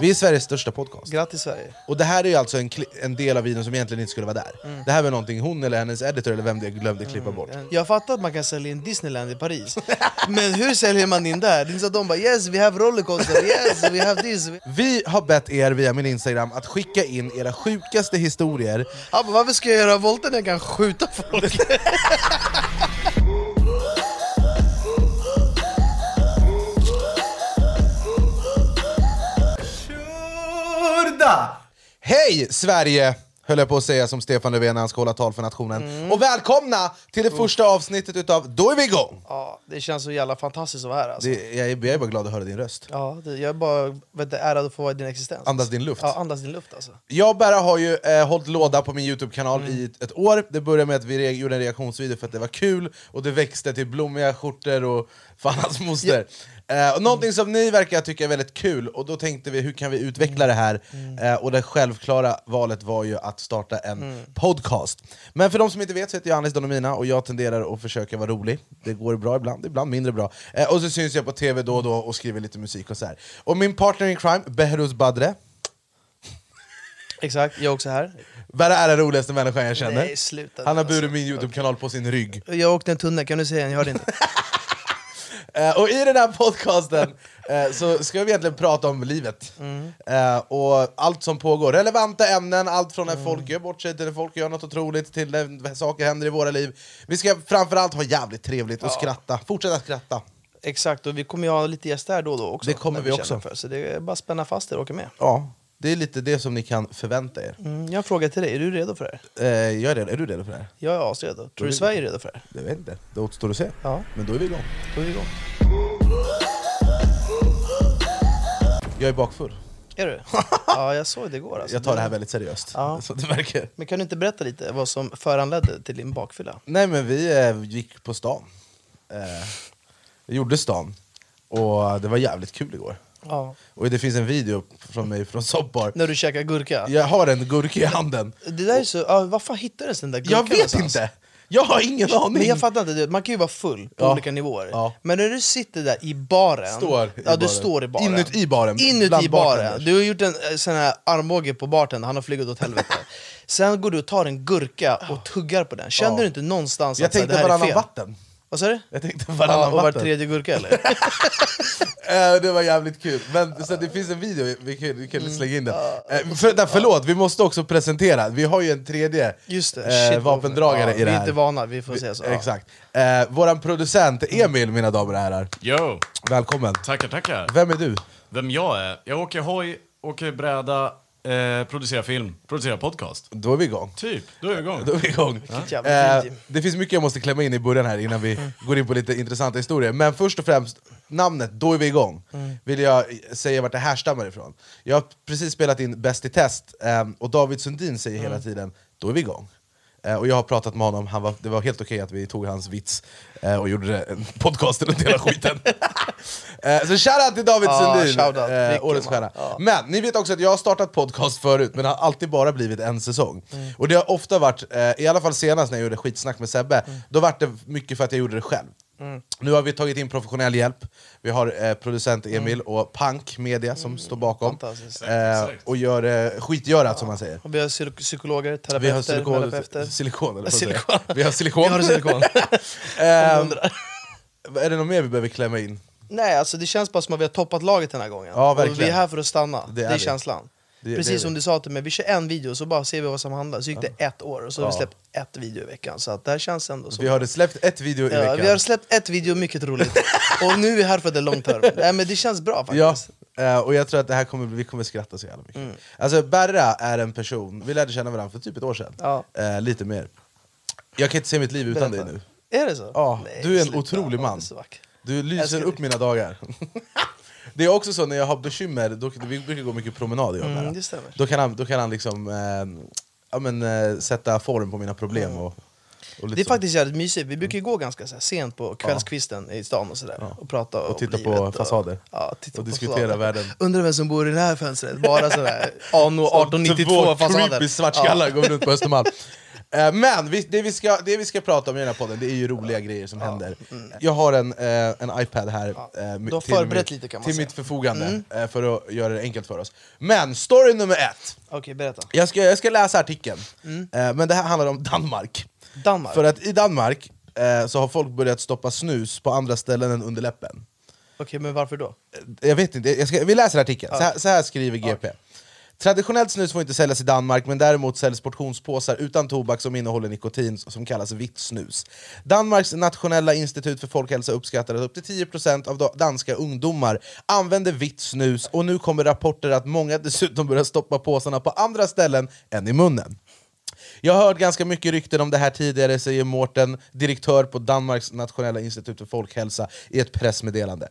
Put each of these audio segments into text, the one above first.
Vi är Sveriges största podcast. Grattis Sverige. Och det här är ju alltså en, en del av videon som egentligen inte skulle vara där. Mm. Det här var någonting hon eller hennes editor eller vem det glömde klippa bort. Jag fattar att man kan sälja in Disneyland i Paris, men hur säljer man in där? Det är så att de bara yes we have rollercoaster, yes we have this. Vi har bett er via min Instagram att skicka in era sjukaste historier. Bara, varför ska jag göra volter när jag kan skjuta folk? Hej Sverige! Höll jag på att säga som Stefan Löfven när han ska hålla tal för nationen. Och välkomna till det första avsnittet utav Då är vi igång! Ja, det känns så jävla fantastiskt att vara här alltså. Det, jag, är, jag är bara glad att höra din röst. Ja, det, jag är bara vet, ärad att få vara i din existens. Andas din luft. Ja, andas din luft alltså. Jag och Berra har ju eh, hållit låda på min Youtube-kanal i ett, ett år. Det började med att vi gjorde en reaktionsvideo för att det var kul, och det växte till blommiga skjortor och fan hans moster. Eh, och någonting som ni verkar tycka är väldigt kul, och då tänkte vi hur kan vi utveckla det här? Eh, och det självklara valet var ju att starta en podcast. Men för de som inte vet så heter jag Anis Donomina och jag tenderar att försöka vara rolig. Det går bra ibland, ibland mindre bra. Eh, och så syns jag på tv då och då och skriver lite musik och så här. Och min partner in crime, Behruz Badre, Exakt, jag är också här. Berra är den roligaste människan jag känner. Nej, sluta Han har nu, alltså. burit min Youtube-kanal på sin rygg. Jag åkte en tunnel, kan du säga den? Jag hörde inte. Eh, och i den här podcasten eh, så ska vi egentligen prata om livet. Mm. Eh, och allt som pågår. Relevanta ämnen, allt från när Mm. folk gör bort sig till när folk gör något otroligt, till när saker händer i våra liv. Vi ska framförallt ha jävligt trevligt och skratta. Fortsätta skratta. Exakt, och vi kommer ju ha lite gäster här då och då också. Det kommer vi känner också. För. Så det är bara att spänna fast er och åka med. Ja, det är lite det som ni kan förvänta er. Mm, jag har en fråga till dig, är du redo för det här? Eh, jag är, redo. är du redo för det här? Jag är asredo. Tror du Sverige är redo för det här? Jag vet inte, det återstår att se. Ja. Men då är vi igång. Då är vi igång. Jag är bakfull. Är du? Ja, jag såg det igår. Alltså. Jag tar det här väldigt seriöst. Ja. Så det verkar. Men kan du inte berätta lite vad som föranledde till din bakfylla? Nej men vi eh, gick på stan. Eh, vi gjorde stan. Och det var jävligt kul igår. Ja. Och det finns en video från mig från Sobbar. När du käkar gurka? Jag har en gurka i handen. Det där är så, ja, var fan hittades den där gurkan Jag vet någonstans? inte! Jag har ingen aning! Men jag fattar inte, man kan ju vara full på Ja. olika nivåer Ja. Men när du sitter där i baren Står i Ja, du baren. står i baren Inuti baren, Inuti baren, du har gjort en eh, sån här armbåge på bartendern, han har flugit åt helvete Sen går du och tar en gurka och tuggar på den, kände Ja. du inte någonstans jag att så här, tänkte det här är varannan fel? vatten. Vad sa du? Jag tänkte Ja, varannan och var tredje gurka eller? Eh, det var jävligt kul. Men så det finns en video, vi kan, vi kan Mm. slänga in den. Eh, för, där, förlåt, vi måste också presentera. Vi har ju en tredje Just det, eh, shit, vapendragare ja, i det Vi är här. inte vana, vi får säga så ja. Exakt. Eh, våran producent Emil, mina damer och herrar. Yo! Välkommen. Tackar, tackar. Vem är du? Vem jag är? Jag åker hoj, åker bräda, eh, producerar film, producerar podcast. Då är vi igång. Typ, då är vi igång. Då är vi igång. Eh, det finns mycket jag måste klämma in i början här innan vi Mm. går in på lite intressanta historier. Men först och främst, namnet Då är vi igång Mm. vill jag säga vart det härstammar ifrån. Jag har precis spelat in Bäst i test, eh, och David Sundin säger Mm. hela tiden Då är vi igång. Eh, och jag har pratat med honom, han var, det var helt okej att vi tog hans vits eh, och gjorde en podcast runt hela skiten. eh, så shoutout till David Ja, Sundin, eh, årets stjärna. Ja. Men ni vet också att jag har startat podcast förut, men det har alltid bara blivit en säsong. Mm. Och det har ofta varit, eh, i alla fall senast när jag gjorde skitsnack med Sebbe, Mm. då var det mycket för att jag gjorde det själv. Nu har vi tagit in professionell hjälp, vi har eh, producent Emil och Punk Media som står bakom. Mm. Fantastiskt. Eh, och gör eh, skitgörat som man säger. Och vi har psy- psykologer, Vi terapeuter, har silikon, terapeuter silikon, eller vad säger jag? Silikon. Vi har silikon. Vi har silikon. Ehm, är det något mer vi behöver klämma in? Nej, alltså det känns bara som att vi har toppat laget den här gången. Ja, och vi verkligen. är här för att stanna, Det det är är, vi. känslan. Det- Precis det som du sa till mig, vi kör en video så bara ser vi vad som handlar. Så gick det ett år och så har vi släppt ett video i veckan. Så att det här känns ändå så. Vi har släppt ett video i veckan. vi har släppt ett video, mycket roligt. och nu är vi här för the long term. Nej, men det känns bra faktiskt. eh, och jag tror att det här kommer, vi kommer skratta så jävla mycket. Mm. Alltså Berra är en person, vi lärde känna varandra för typ ett år sedan, Ja. eh, lite mer. Jag kan inte se mitt liv utan Berätta. dig nu. Är det så? Ja, Nej, du är en sluta. otrolig man. Du lyser upp mina dagar. Det är också så när jag har bekymmer, då, vi brukar gå mycket promenad jag och Mm, Berra. det stämmer. Då kan han, då kan han liksom eh, ja, men, eh, sätta form på mina problem. Och, och Det är så. faktiskt jävligt mysigt, vi brukar gå ganska så sent på kvällskvisten i stan och sådär och prata Och om titta på livet fasader. ja, titta Och på diskutera fasader. världen. Undrar vem som bor i det här fönstret, bara sådär anno 1892 Två fasader creepy svartskallar går runt på Östermalm. Eh, Men vi, det, vi ska, det vi ska prata om i den här podden, det är ju roliga grejer som händer. Jag har en, eh, en iPad här eh, Du har till, mitt, lite, till mitt förfogande eh, för att göra det enkelt för oss. Men story nummer ett. Okej, berätta. Jag ska, jag ska läsa artikeln, eh, men det här handlar om Danmark. Danmark? För att i Danmark eh, så har folk börjat stoppa snus på andra ställen än under läppen. Okej, men varför då? Jag vet inte, jag ska, vi läser artikeln. Så, här, så här skriver GP. Traditionellt snus får inte säljas i Danmark, men däremot säljs portionspåsar utan tobak som innehåller nikotin som kallas vitt snus. Danmarks nationella institut för folkhälsa uppskattar att upp till 10% av danska ungdomar använder vitt snus, och nu kommer rapporter att många dessutom börjar stoppa påsarna på andra ställen än i munnen. Jag har hört ganska mycket rykten om det här tidigare, säger Mårten, direktör på Danmarks nationella institut för folkhälsa, i ett pressmeddelande.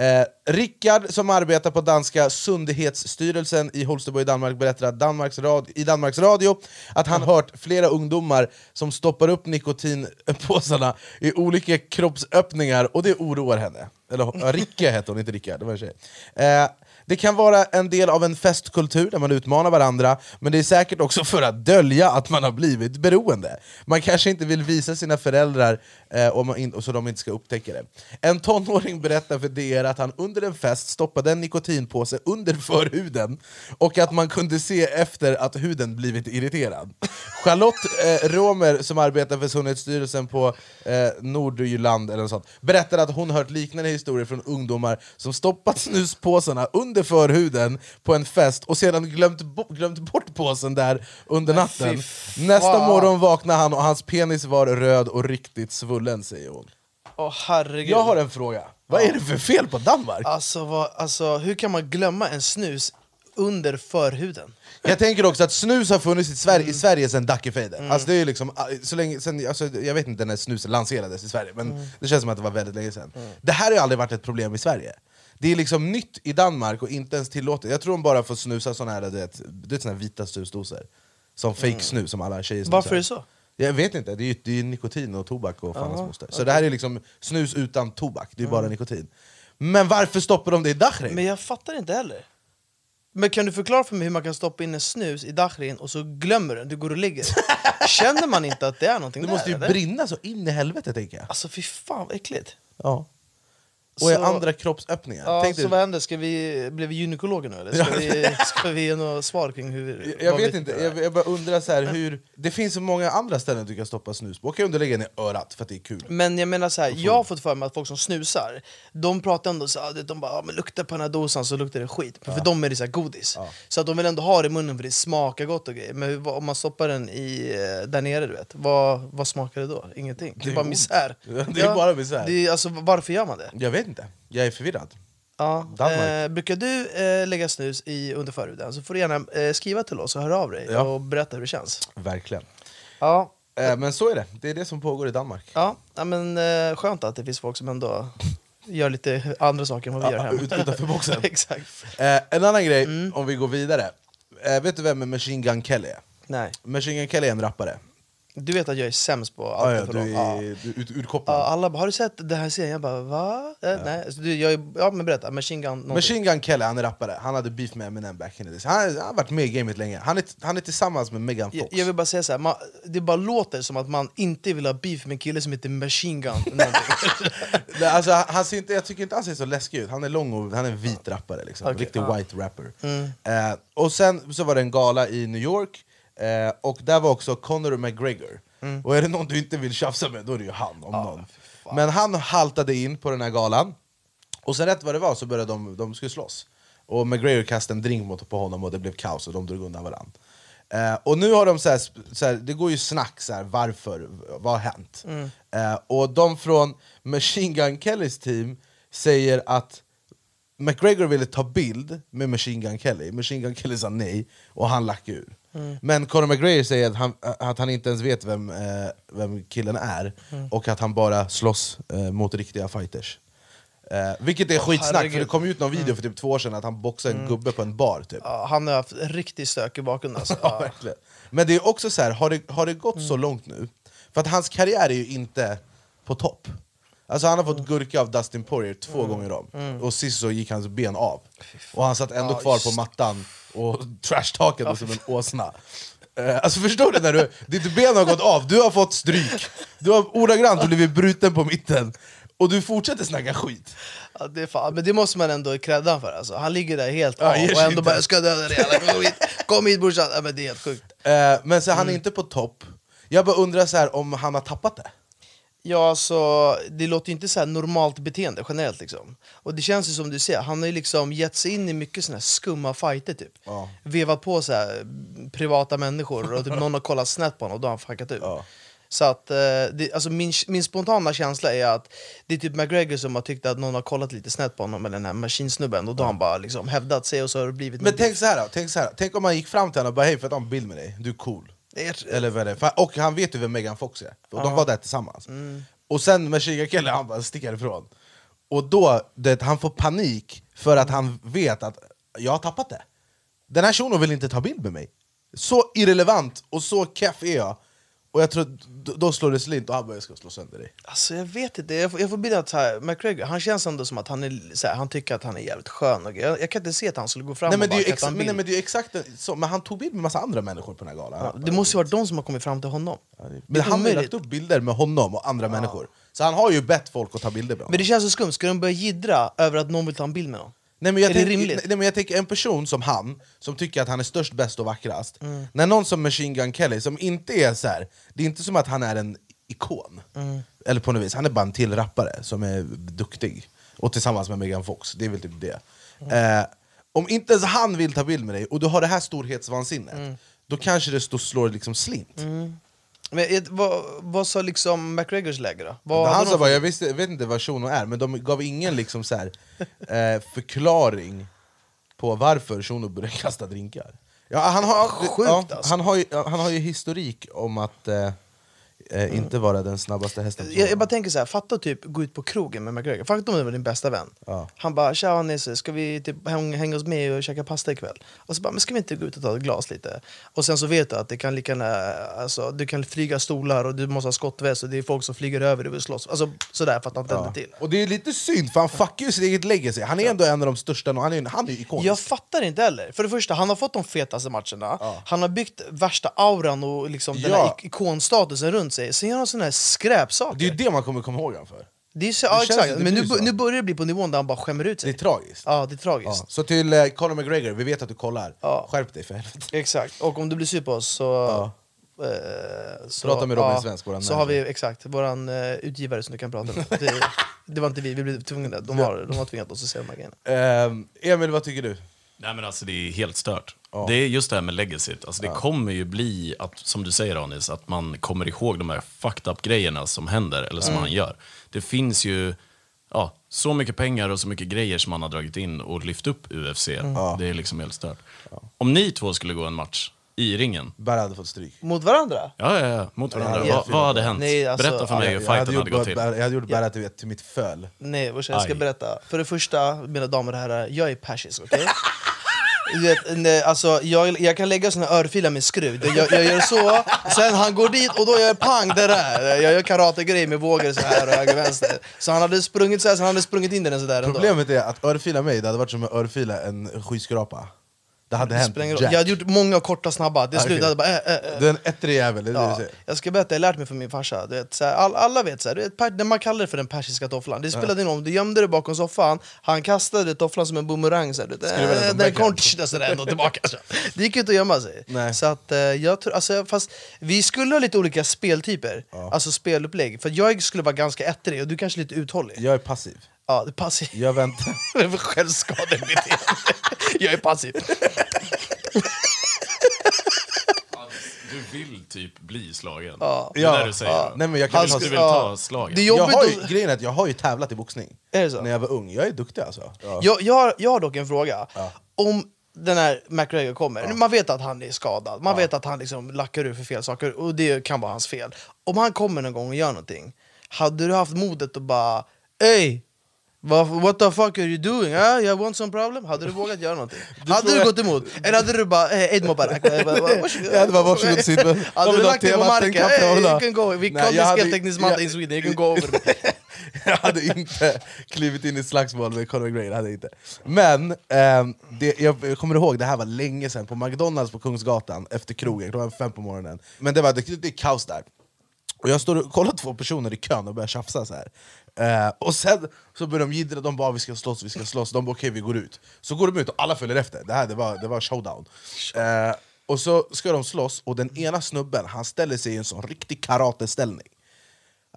Eh, Rickard, som arbetar på danska Sundhetsstyrelsen i Holstebro i Danmark, berättar att Danmarks rad- i Danmarks Radio att han hört flera ungdomar som stoppar upp nikotinpåsarna i olika kroppsöppningar, och det oroar henne. Eller Ricke hette hon, inte Rickard. Det var en tjej. Eh, det kan vara en del av en festkultur där man utmanar varandra, men det är säkert också för att dölja att man har blivit beroende. Man kanske inte vill visa sina föräldrar eh, om man in, och så de inte ska upptäcka det. En tonåring berättar för DR att han under en fest stoppade en nikotinpåse under förhuden och att man kunde se efter att huden blivit irriterad. Charlotte eh, Romer, som arbetar för Sundhetsstyrelsen på eh, Nordjylland eller något sånt, berättar att hon hört liknande historier från ungdomar som stoppat snuspåsarna under förhuden på en fest och sedan glömt, bo- glömt bort påsen där under natten. Nästa morgon vaknade han och hans penis var röd och riktigt svullen, säger hon. Åh herregud. Jag har en fråga. Vad är det för fel på Danmark? Alltså, vad, alltså, hur kan man glömma en snus under förhuden? Jag tänker också att snus har funnits i Sverige, Mm. i Sverige sedan Dackefejden. Alltså det är liksom, ah, så länge, sen, alltså, jag vet inte när snus lanserades i Sverige, men Mm. det känns som att det var väldigt länge sedan. Det här har ju aldrig varit ett problem i Sverige. Det är liksom nytt i Danmark och inte ens tillåtet. Jag tror de bara får snusa såna här, du vet, du vet, såna här vita snusdosor. Som fake snus som alla tjejer snusar. Mm. Varför är det så? Jag vet inte, det är ju det är nikotin och tobak och fan hans moster. Så det här är liksom snus utan tobak, det är bara nikotin. Men varför stoppar de det i Dachring? Men jag fattar inte heller. Men kan du förklara för mig hur man kan stoppa in en snus i Dachrin och så glömmer du, du går och ligger? Känner man inte att det är någonting Det där? måste ju eller? brinna så in i helvete tänker jag. Alltså fy fan vad äckligt. Ja. Och Så- andra kroppsöppningar. Ja, Tänk så dig- vad hände? Ska vi, blev vi gynekologer nu eller? Ska, vi, ska vi ge något svar kring hur... jag vet inte, jag, jag bara undrar så här, hur... Det finns så många andra ställen du kan stoppa snus på. Okej om du lägger i örat för att det är kul. Men jag menar så här, jag har fått för mig att folk som snusar, de pratar ändå så här, de bara ah, men lukta på den här dosan så luktar det skit. För dem är det så godis. Så att de vill ändå ha det i munnen för det smakar gott och grejer. Men om man stoppar den i, eh, där nere, du vet, vad, vad smakar det då? Ingenting. Det är bara ont. misär. Det är bara misär. Det är, alltså, varför gör man det? Jag vet inte, jag är förvirrad. Ja. Eh, brukar du eh, lägga snus i under förhuden så får du gärna eh, skriva till oss och höra av dig Ja. och berätta hur det känns. Verkligen. Ja, Eh, men så är det, det är det som pågår i Danmark. ja, ja men eh, skönt att det finns folk som ändå gör lite andra saker än vad vi Ja, gör hemma. ut- utanför boxen. Exakt. Eh, en annan grej, Mm. om vi går vidare. Eh, vet du vem Machine Gun Kelly är? Nej. Machine Gun Kelly är en rappare. Du vet att jag är sämst på Ja, allt ja, för du dem. är Ja. du är ut, urkopplad. Ja, alla bara, har du sett den här serien? Jag bara, va? Eh, Nej, alltså, du, jag, är- ja men berätta, Machine Gun någonting. Machine Gun Kelly, han är rappare. Han hade beef med Eminem back in the days. Han, har- han har varit med i gamet länge. Han är, han är tillsammans med Megan jag, Fox. jag vill bara säga så här, man, det bara låter som att man inte vill ha beef med en kille som heter Machine Gun någonting. Nej, alltså, han, han ser inte, jag tycker inte han ser så läskig ut. Han är lång och han är en vit rappare. Liksom. Okej, Riktig ja. Mm. white rapper. Eh, och sen så var det en gala i New York, eh, och där var också Conor McGregor. Mm. Och är det någon du inte vill tjafsa med, då är det ju han. Om någon. Men han haltade in på den här galan, och sen rätt vad det var så började de, de skulle slåss. Och McGregor kastade en drink mot på honom och det blev kaos och de drog undan varandra. Eh, och nu har de så här, så här, det går ju snack så här, varför, vad har hänt? Eh, och de från Machine Gun Kellys team säger att McGregor ville ta bild med Machine Gun Kelly, Machine Gun Kelly sa nej, och han lack ur. Men Conor McGregor säger att han, att han inte ens vet vem, eh, vem killen är, och att han bara slåss eh, mot riktiga fighters. Eh, vilket är skitsnack, för herregud. det kom ut någon video för typ två år sedan att han boxade en gubbe på en bar typ. Ja, han har haft riktigt stökig bakgrund alltså. Ja. Men det är också så här, har det, har det gått så långt nu? För att hans karriär är ju inte på topp. Alltså han har fått gurka av Dustin Poirier två gånger om, och sist så gick hans ben av. Och han satt ändå Ja, kvar på mattan och trashtalkade som en åsna. Eh, alltså förstår du när du, ditt ben har gått av, du har fått stryk, du har ordagrant blivit bruten på mitten, och du fortsätter snacka skit. Ja, det fan, men det måste man ändå credda för alltså. Han ligger där helt Ja, av och ändå bara 'jag ska döda dig'. Kom hit, kom hit brorsan! Ja, men det är helt sjukt. Eh, men så han Mm. är inte på topp, jag bara undrar så här om han har tappat det. Ja, alltså, det låter ju inte så normalt beteende generellt liksom. Och det känns ju som du ser, han har ju liksom gett sig in i mycket såna här skumma fighter typ. Ja. Vevat på så här privata människor och typ någon har kollat snett på honom och då har han fuckat ut. Ja. Så att, eh, det, alltså min, min spontana känsla är att det är typ McGregor som har tyckt att någon har kollat lite snett på honom med den här maskinsnubben och då har han bara liksom hävdat sig och så har det blivit Men tänk så här, då, tänk så här tänk om man gick fram till honom och bara hej, får jag ta en bild med dig? Du är cool. Eller vad är det? Och han vet ju vem Megan Fox är, och de var där tillsammans. Mm. Och sen med Kille han bara sticker ifrån. Och då, det, han får panik för att han vet att jag har tappat det. Den här shunon vill inte ta bild med mig. Så irrelevant och så keff är jag. Och jag tror då slår det slint och han bara jag ska slå sönder dig. Alltså jag vet inte, jag får, jag får bilden att så här, McGregor, han känns ändå som att han, är, så här, han tycker att han är jävligt skön och jag, jag kan inte se att han skulle gå fram Nej, men, och bara ju ta exa- en men, bild. nej, men är ju exakt så, men han tog bild med massa andra människor på den här galan. Ja, det måste ju varit de som har kommit fram till honom. Men Det är han har ju lagt upp bilder med honom och andra människor. Så han har ju bett folk att ta bilder med honom. Men det känns så skumt, ska de börja jiddra över att någon vill ta en bild med någon? Nej, men jag är det rimligt? Nej, men jag tänker en person som han, som tycker att han är störst, bäst och vackrast Mm. När någon som Machine Gun Kelly, som inte är så här, det är inte som att han är en ikon Mm. Eller på något vis, han är bara en till rappare som är duktig Och tillsammans med Megan Fox, det är väl typ det Mm. eh, Om inte ens han vill ta bild med dig, och du har det här storhetsvansinnet Mm. Då kanske det står, slår liksom slint Men ett, vad, vad sa liksom McGregors läge då? Vad han sa bara, jag, visste, vet inte vad Shuno är, men de gav ingen liksom så här, eh, förklaring på varför Shuno började kasta drinkar. Ja, han, har, Sjukt, ja, alltså. han, har ju, han har ju historik om att eh, eh, inte vara den snabbaste hästen. jag, jag bara tänker så här, fatta typ gå ut på krogen med McGregor, fatta om det var din bästa vän Ja. Han bara 'Tja Nisse, ska vi typ häng, hänga oss med och käka pasta ikväll?' Och så bara 'Men ska vi inte gå ut och ta ett glas lite?' Och sen så vet du att det kan lika gärna, alltså, du kan flyga stolar och du måste ha skottväst och det är folk som flyger över dig och vill slåss Alltså sådär för att han tänder Ja. till Och det är lite synd, för han fuckar ju sitt eget legacy. Han är ändå en av de största, han är, han är ju ikonisk. Jag fattar inte heller. För det första, han har fått de fetaste matcherna, han har byggt värsta auran och liksom den Ja. här ik- ikonstatusen runt sig. Sen gör han såna här skräpsaker. Det är ju det man kommer komma ihåg honom för. Det är så, ja, exakt. det Men nu, nu börjar det bli på nivån där han bara skämmer ut Det är sig. tragiskt. Ja, det är tragiskt. Ja. Så till eh, Conor McGregor, vi vet att du kollar. Ja. Skärp dig för helvete. Exakt. Och om du blir sur på oss så... eh, så Prata med Robin Svensk, våran Så har vi exakt, våran uh, utgivare som du kan prata med. Det, det var inte vi, vi blev tvungna. De har, de har tvingat oss att säga de här grejerna. Eh, Emil, vad tycker du? Nej men alltså det är helt stört. Det är just det här med legacyt. Alltså, det kommer ju bli, att, som du säger Anis, att man kommer ihåg de här fucked up grejerna som händer, eller som han gör. Det finns ju ja, så mycket pengar och så mycket grejer som han har dragit in och lyft upp UFC. Det är liksom helt stört. Om ni två skulle gå en match i ringen, Barry hade fått stryk. Mot varandra? ja, ja, ja mot varandra, Ja, vad, vad hade hänt? Nej, alltså, Berätta för mig hur hade fighten gjort hade gått till. Jag hade gjort Barry till, till mitt föl. Nej, jag ska Aj. berätta. För det första, mina damer och herrar, jag är persisk, okej? Vet, nej, alltså, jag, jag kan lägga såna örfilar med skruv, jag, jag gör så, sen han går dit och då gör jag pang det där. Jag gör karategrej med vågor så här och höger vänster. Så han hade sprungit så här, så han hade sprungit in i den sådär ändå. Problemet är att örfila mig, det hade varit som att örfila en skyskrapa. Det hade Det hänt roll. Jack. Jag hade gjort många korta snabba, till slut okej. hade jag bara äh, äh, äh. Du är en ettrig jävel, det är det du Ja, säger. jag ska berätta, jag lärt mig från min farsa. Du vet, så här, all, alla vet, så här, du vet, det man kallar det för den persiska tofflan. Det spelade ingen roll om du gömde dig bakom soffan, han kastade tofflan som en boomerang. Så här, du vet, äh, den kom sådär, ändå tillbaka. Så. Det gick inte att gömma sig. Nej. Så att, jag tror, alltså, fast vi skulle ha lite olika speltyper, alltså spelupplägg. För jag skulle vara ganska ettrig och du kanske lite uthållig. Jag är passiv. Ja, det passar. Jag väntar. Är självskadebeteende. jag är passiv. Du vill typ bli slagen. Ja. Det är det du säger. ja. Nej, men jag kan ta Du vill ja. ta slagen. Det är Jag har ju, grejen är att jag har ju tävlat i boxning. Är det så? När jag var ung. Jag är duktig alltså. Ja. Jag, jag, har, jag har dock en fråga. Om den här McGregor kommer, man vet att han är skadad, man vet att han liksom lackar ur för fel saker och det kan vara hans fel. Om han kommer någon gång och gör någonting, hade du haft modet att bara Ey! What the fuck are you doing? Ah, you want some problem? Hade du vågat göra någonting? hade du gått emot? Eller hade du bara eh, Eid Mubarak? Eh, va- va- varsågod. Sidbe. Hade du lagt dig på marken? Hey, you can go. We call jag this hade- Gelteknisk Monday in jag- Sweden, you can go over. jag hade inte klivit in i slagsmål med Conor det hade jag inte. Men ehm, det, jag kommer ihåg, det här var länge sedan, på McDonalds på Kungsgatan efter krogen, klockan fem på morgonen. Men det var det, det är kaos där. Och jag står och kollar två personer i kön och börjar tjafsa så här. Eh, och sen så börjar de jiddra, de bara vi ska slåss, vi ska slåss, de bara okej vi går ut. Så går de ut och alla följer efter, det här det var, det var showdown. Eh, och så ska de slåss, och den ena snubben han ställer sig i en sån riktig karateställning.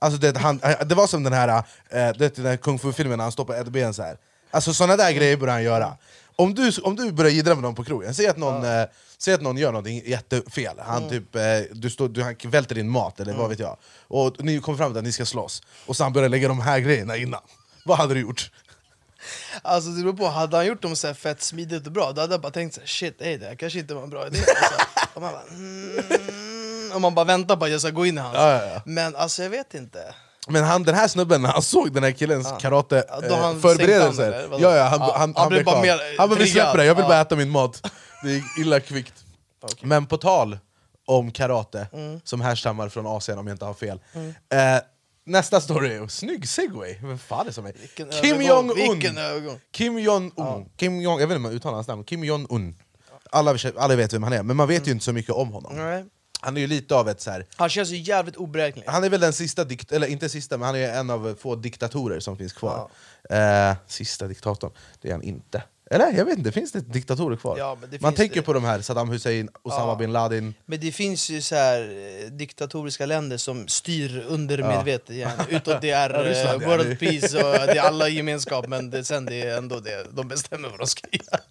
Alltså det, han, det var som den här, eh, det, den här kung fu-filmen när han står på ett ben så här. Alltså såna där grejer börjar han göra. Om du, om du börjar jiddra med någon på krogen, säg att någon, eh, säg att någon gör någonting jättefel, han, typ, eh, du står, du, han välter din mat eller vad vet jag, och ni kommer fram till att ni ska slåss, och så han börjar lägga de här grejerna innan. Vad hade du gjort? Alltså det beror på, hade han gjort dem så fett smidigt och bra, då hade jag bara tänkt så här, shit, ey, det här kanske inte var en bra idé. Alltså, och, man bara, mm, och man bara väntar på att jag ska gå in i hans. Ja, ja, ja. Men alltså jag vet inte. Men han, den här snubben, när han såg den här killens karate Ja, han eh, förberedelser, han, ja, ja, han, han, han, han blev bara mer Han bara vi släpper det, jag vill bara äta min mat. Det gick illa kvickt. Men på tal om karate, Mm. som härstammar från Asien om jag inte har fel. Eh, nästa story, snygg segway, vem fan är det som är? Vilken Kim Jong-Un! Kim Jong-Un, Kim Jong, jag vet inte om jag uttalar hans namn, Kim Jong-Un. Alla, alla vet vem han är, men man vet ju inte så mycket om honom. Nej. Han är ju lite av ett så här Han känns ju jävligt oberäknelig. han är väl den sista, dikt eller inte sista, men han är en av få diktatorer som finns kvar. Eh, sista diktatorn, det är han inte. Eller jag vet inte, finns det diktatorer kvar? Ja, men det Man finns tänker det. på de här, Saddam Hussein, Osama Ja. bin Laden. Men det finns ju så här eh, diktatoriska länder som styr undermedvetet igen. Utåt det är Ja, Ryssland, eh, ja, world det- peace och det är alla i gemenskap men det, sen det är ändå det de bestämmer vad de ska göra.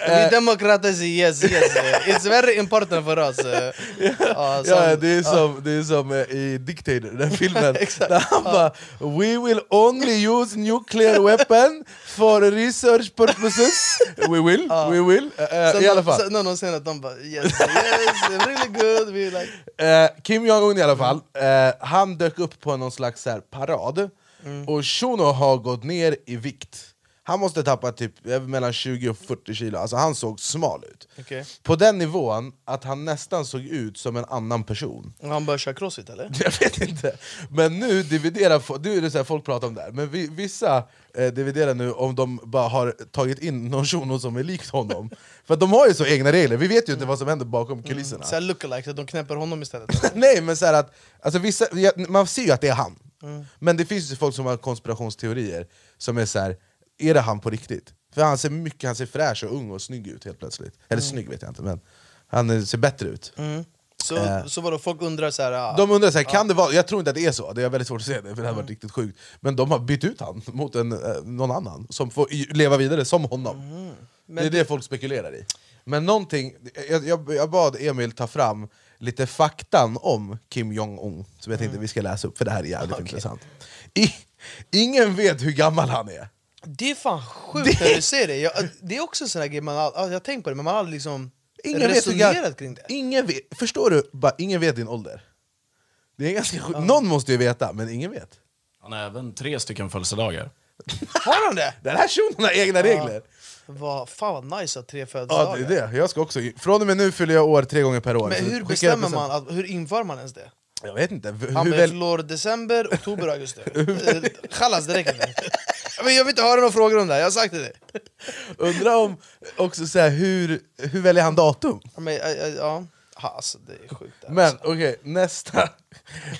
Eh. We democrats, yes, yes. eh, It's very important for us. eh. Ja, som- Ja, det är som, det är som eh, i Dictator, den filmen, där han bara We will only use nuclear weapon for research purposes We will, we will. Sen I alla fall. sen När de säger att de bara yes, yes, really good. We like. Eh, Kim Jong-Un i alla fall, han dök upp på någon slags här parad Mm. Och Shuno har gått ner i vikt Han måste tappa typ eh, mellan 20 och 40 kilo, alltså han såg smal ut. Okej. På den nivån att han nästan såg ut som en annan person. Han börjar köra crossfit eller? Jag vet inte, men nu dividerar nu är det så här, folk pratar om det här. Men vi, vissa eh, dividerar nu om de bara har tagit in någon shuno som är likt honom. För de har ju så egna regler, vi vet ju inte vad som händer bakom kulisserna. Såhär lookalike, att de knäpper honom istället. Nej men så här att, alltså vissa, man ser ju att det är han. Men det finns ju folk som har konspirationsteorier Som är så här, är det han på riktigt? För han ser mycket, han ser fräsch och ung och snygg ut helt plötsligt. Eller snygg vet jag inte, men han ser bättre ut. Så, Eh. så vadå, folk undrar såhär... ah, De undrar, så här, kan det vara, jag tror inte att det är så, det är väldigt svårt att se det för det hade varit riktigt sjukt. Men de har bytt ut han mot en, eh, någon annan som får leva vidare som honom. Det är det folk spekulerar i. Men någonting, jag, jag, jag bad Emil ta fram lite faktan om Kim Jong-Un Som jag tänkte vi ska läsa upp, för det här är jävligt intressant. I, Ingen vet hur gammal han är Det är fan sjukt när du säger det, jag, det är också en sån här grej, man, all- jag har tänkt på det men man har aldrig liksom Ingen vet resonerat gammal, kring det. ingen vet, Förstår du? Bara, ingen vet din ålder det är ganska sjukt. Någon måste ju veta, men ingen vet Han har även tre stycken födelsedagar. Har han det? Den här shunon har egna regler Vad, fan vad nice att tre Ja, födelsedagar. det är det. Jag ska också, från och med nu fyller jag år tre gånger per år. Men hur bestämmer man, att, hur inför man ens det? Jag vet inte. Hur, Han väl, förlorar december, oktober, augusti. Chalas, det räcker. Men Jag vill inte höra några frågor om det här, jag har sagt det. undrar om också så här, hur, hur väljer han datum? Men, ja, ja. Ha, Alltså, det är sjukt. det här, Men alltså. okej, nästa.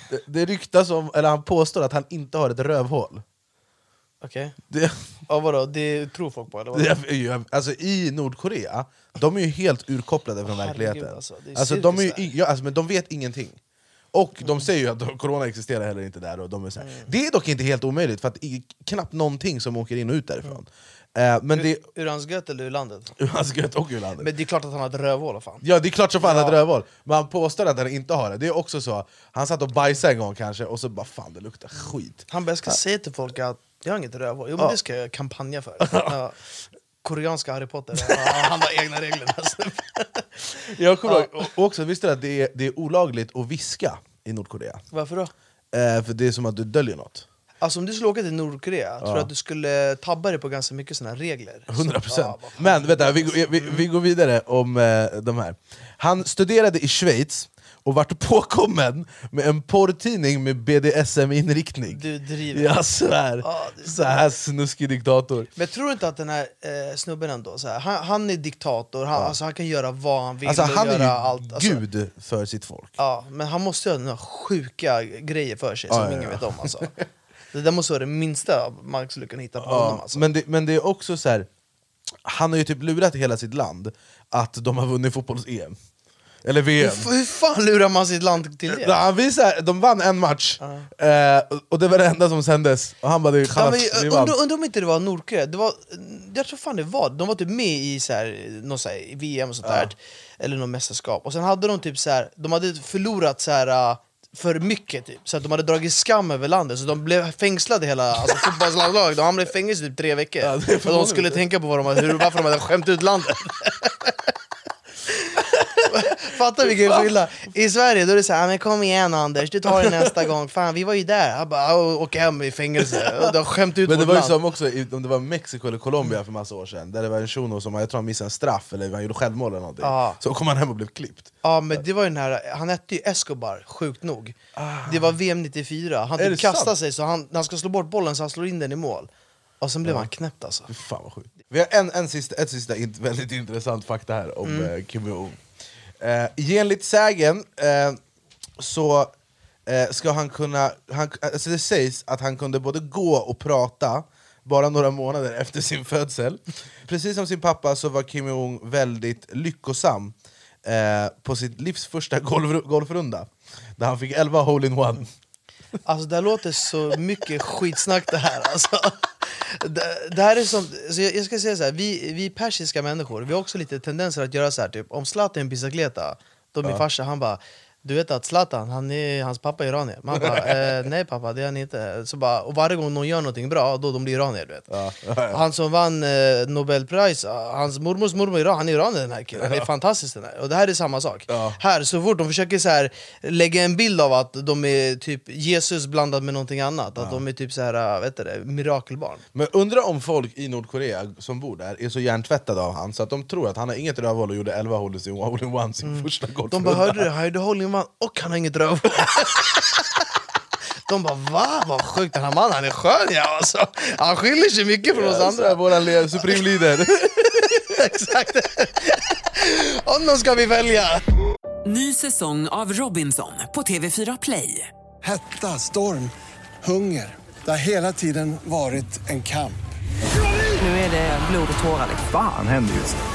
Det, det ryktas om, eller han påstår att han inte har ett rövhål. Okej. Det, Ja, vadå, det tror folk på eller? Vadå? det är ju, alltså I Nordkorea, de är ju helt urkopplade från Herregud, verkligheten. alltså, det är alltså, de är ju, cirkus i- ja, alltså, men de vet ingenting. Och de säger ju att corona existerar heller inte där. Och de är så här. Mm. Det är dock inte helt omöjligt, för att det är knappt någonting som åker in och ut därifrån. Eh, men det Ur hans gött eller ur landet? hans gött och ur landet. Men det är klart att han har ett rövhål, fan. Ja det är klart som fan Ja. att rövhål, men han påstår att han inte har det. Det är också så, han satt och bajsade en gång kanske, och så bara fan det luktar skit. Han bara, jag ska säga till folk att jag har inget rövhål. Jo men Ja. det ska jag kampanja för. Ja. Koreanska Harry Potter, ja, han har egna regler. Alltså. Jag kommer ihåg, och också visste du att det är, det är olagligt att viska i Nordkorea? Varför då? Eh, för det är som att du döljer något. Alltså om du skulle åka till Nordkorea, tror du att du skulle tabba dig på ganska mycket såna här regler? 100 Så- procent. ja. Men vänta, vi, går- vi, vi går vidare om eh, de här. Han studerade i Schweiz och vart påkommen med en porrtidning med BDSM-inriktning. Du driver. Jag svär. Ja, är så här snuskig diktator. Men tror du inte att den här eh, snubben ändå, så här, han, han är diktator, han, alltså, han kan göra vad han vill Alltså, han är göra ju allt. Alltså, gud för sitt folk. Ja, men han måste ha några sjuka grejer för sig Ja, som ja, ingen ja. vet om alltså. Det där måste vara det minsta man skulle kunna hitta på Ja, honom alltså. men, det, men det är också så här. han har ju typ lurat hela sitt land att de har vunnit fotbolls-EM. Eller VM. hur, hur fan lurar man sitt land till Ja, det? Han visar, de vann en match, eh, och det var det enda som sändes. Och han bara, det Ja, men, vi undrar, undrar om inte det var Nordkorea, det var, jag tror fan det var, de var typ med i så här, någon så här, VM och sånt där, eller något mästerskap, och sen hade de typ så här, de hade förlorat så här äh, för mycket typ, så att de hade dragit skam över landet, så de blev fängslade hela alltså, fotbollslaget, de hamnade i fängelse i typ tre veckor. Ja, det och de skulle tänka på vad de, hur, varför de hade skämt ut landet. Fatta vilken skillnad! I Sverige då är det såhär, men kom igen Anders, du tar det nästa gång, fan vi var ju där. Han bara, "Ja, åk hem i fängelse, de har skämt ut Men det var ju som också, i- om det var Mexiko eller Colombia för massa år sedan, där det var en shuno som jag tror han missade en straff eller han gjorde självmål eller någonting. Ja. Så kom han hem och blev klippt. Ja men det var ju den här, han hette ju Escobar, sjukt nog. Det var VM 94, han Är det typ kastade sant? sig så han, när han ska slå bort bollen så han slår in den i mål. Och sen blev han knäppt alltså. Fy fan vad sjukt. Vi har en, en sista, ett sista int- väldigt intressant fakta här om Mm. eh, Kim Jong-Un. Eh, enligt sägen eh, så eh, ska han kunna, han, alltså det sägs att han kunde både gå och prata bara några månader efter sin födsel. Precis som sin pappa så var Kim Jong väldigt lyckosam eh, på sitt livs första golf, golfrunda, där han fick 11 hole-in-one. Alltså det här låter så mycket skitsnack det här alltså. Det, det här är som, så jag, jag ska säga så här, vi, vi persiska människor, vi har också lite tendenser att göra så här typ om Zlatan är en bicicleta, då min farsa han bara du vet att Zlatan, han är, hans pappa är iranier. Man bara, eh, nej pappa det är han inte. Så bara, och varje gång någon gör någonting bra, då de blir iranier. Du vet. Han som vann eh, Nobelpris, ah, hans mormors mormor iran, han är iranier den här killen. Han är fantastisk den här. Och det här är samma sak. Ja. Här, så fort de försöker så här, lägga en bild av att de är typ Jesus blandad med någonting annat, att de är typ så här, vet du mirakelbarn. Men undrar om folk i Nordkorea som bor där är så hjärntvättade av han så att de tror att han har inget rövhål och gjorde 11 hål i sin hole-in-one sin första golfrunda. Mm. De bara hörde du, man och han har inget rövhål. De bara va? Vad sjukt, den här mannen han är skön ja alltså. Han skiljer sig mycket från oss Alltså, andra. våran le- Supreme leader. Exakt. Honom ska vi välja. Ny säsong av Robinson på TV4 Play. Hetta, storm, hunger. Det har hela tiden varit en kamp. Nu är det blod och tårar. liksom. Fan händer just nu.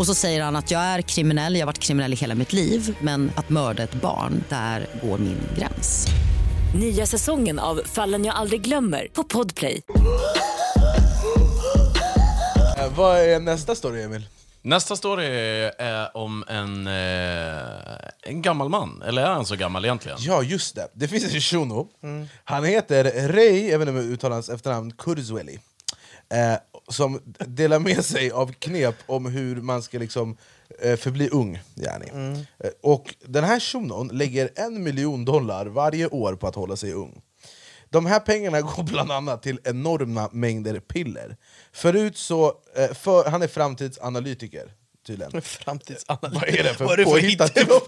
Och så säger han att jag är kriminell, jag har varit kriminell i hela mitt liv men att mörda ett barn, där går min gräns. Nya säsongen av Fallen jag aldrig glömmer på Podplay. Eh, Vad är nästa story Emil? Nästa story är om en, eh, en gammal man, eller är han så gammal egentligen? Ja just det, det finns en shuno, han heter Rey, jag vet inte om jag uttalar hans efternamn, Kurzweli eh, Som delar med sig av knep om hur man ska liksom eh, förbli ung yani. eh, Och den här shunon lägger en miljon dollar varje år på att hålla sig ung de här pengarna går bland annat till enorma mängder piller. Förut så, eh, för, han är framtidsanalytiker tydligen. Framtidsanalytiker. Vad är det för Vad är det för påhittat jobb?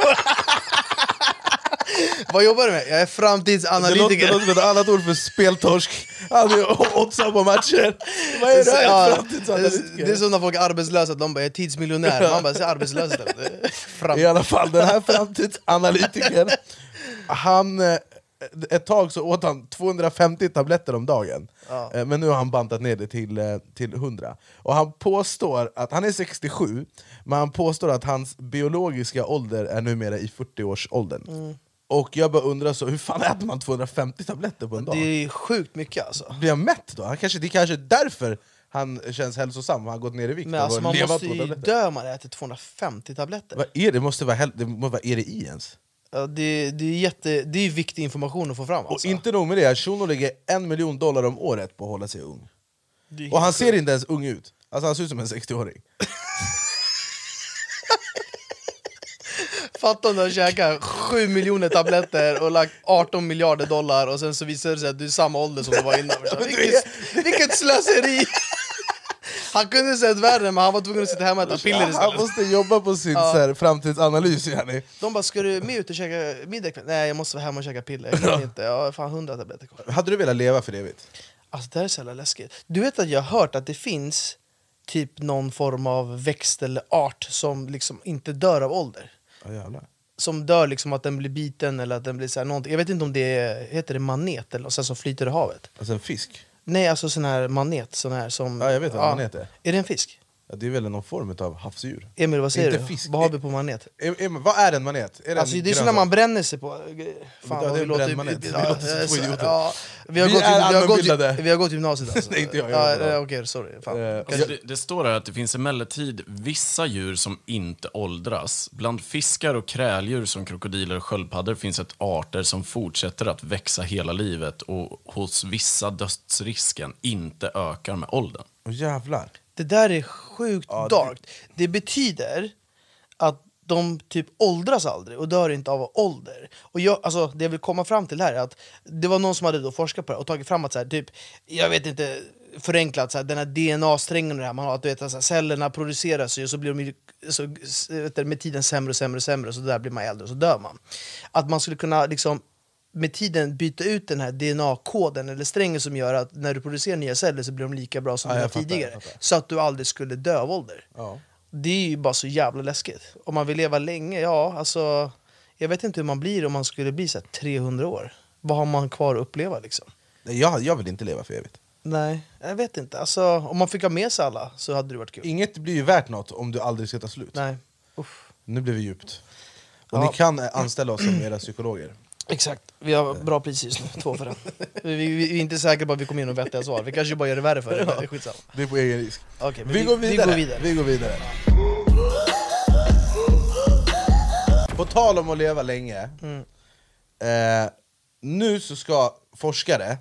Vad jobbar du med? Jag är framtidsanalytiker. det låter som ett annat ord för speltorsk. Han är oddsar på matcher. Vad är det här? Ja, det, Framtidsanalytiker? är som när folk är arbetslösa, de bara jag är tidsmiljonär. Man bara, säg arbetslös. I alla fall, den här framtidsanalytikern, han, eh, ett tag så åt han 250 tabletter om dagen. Eh, Men nu har han bantat ner det till, eh, till 100. Och han påstår att, han är 67, men han påstår att hans biologiska ålder är numera i 40-årsåldern. Och jag bara undrar, så, hur fan äter man 250 tabletter på en dag? Det är sjukt mycket alltså. Blir han mätt då? Han kanske, det är kanske därför han känns hälsosam, han har gått ner i vikt Men alltså, man måste ju dö om man äter 250 tabletter. Vad är det? måste vara, det måste, vad är det i ens? Ja, det, det, är jätte, det är viktig information att få fram. Alltså. Och inte nog med det, Shuno lägger en miljon dollar om året på att hålla sig ung. Är Och han ser inte ens ung ut. Alltså han ser ut som en 60-åring. Fatta om du har käkat 7 miljoner tabletter och lagt 18 miljarder dollar och sen så visar det sig att du är samma ålder som du var innan. Vilket, vilket slöseri! Han kunde sett värre men han var tvungen att sitta hemma och äta piller Han istället. måste jobba på sin så här, framtidsanalys yani. De bara, ska du med ut och käka middag ikväll? Nej jag måste vara hemma och käka piller, jag kan inte. Jag har fan 100 tabletter kvar. Hade du velat leva för evigt? Alltså det här är så jävla läskigt. Du vet att jag har hört att det finns typ någon form av växt eller art som liksom inte dör av ålder. Ja. Som dör liksom att den blir biten eller att den blir så här någonting. Jag vet inte om det är, heter det manet eller sånt som flyter i havet. Alltså en fisk? Nej, alltså sån här manet. Sån här som, Ja, jag vet vad manet är. Är det en fisk? Ja, det är väl någon form av havsdjur? Emil, vad säger Inte du? fisk. Vad har vi på manet? Em- Em- vad är en manet? Är Alltså, en det är så när man bränner sig på... Fan, Men det är en låter- bränd manet. Vi ja, låter som ja, två idioter. ja, vi, har Vi gått, är vi, har gått, allmänbildade. vi har gått gymnasiet alltså. Nej, inte jag, jag Ja, ja, Okej, sorry. Fan. Eh, Alltså, det, det står här att det finns emellertid vissa djur som inte åldras. Bland fiskar och kräldjur som krokodiler och sköldpaddor finns ett arter som fortsätter att växa hela livet och hos vissa dödsrisken inte ökar med åldern. Åh jävlar. Det där är sjukt Ja, det- darkt. Det betyder att de typ åldras aldrig och dör inte av ålder. Och jag, alltså, det jag vill komma fram till här är att det var någon som hade då forskat på det och tagit fram att så här, typ, jag vet inte, förenklat, så här, den här DNA-strängen och det här, man har, att du vet, alltså, cellerna produceras ju och så blir de ju, så, s- vet du, med tiden sämre och sämre och sämre och så där blir man äldre och så dör man. Att man skulle kunna liksom med tiden byta ut den här DNA-koden eller strängen som gör att när du producerar nya celler så blir de lika bra som Ja, de fattar, tidigare. fattar. Så att du aldrig skulle dö av ålder. Ja. Det är ju bara så jävla läskigt. Om man vill leva länge, ja alltså... Jag vet inte hur man blir om man skulle bli så här 300 år. Vad har man kvar att uppleva liksom? Jag, jag vill inte leva för evigt. Nej, jag vet inte. Alltså, om man fick ha med sig alla så hade det varit kul. Inget blir ju värt något om du aldrig ska ta slut. Nej. Uff. Nu blir vi djupt. Och Ja. ni kan anställa oss som era psykologer. Exakt, vi har bra pris just nu, två för den. Vi, vi, vi är inte säkra på att vi kommer in med vettiga svar, vi kanske bara gör det värre för er, men det är skitsamma. Det är på egen risk. Okej, men vi, går vidare. Vi går vidare. vi går vidare. På tal om att leva länge. Mm. Eh, nu så ska forskare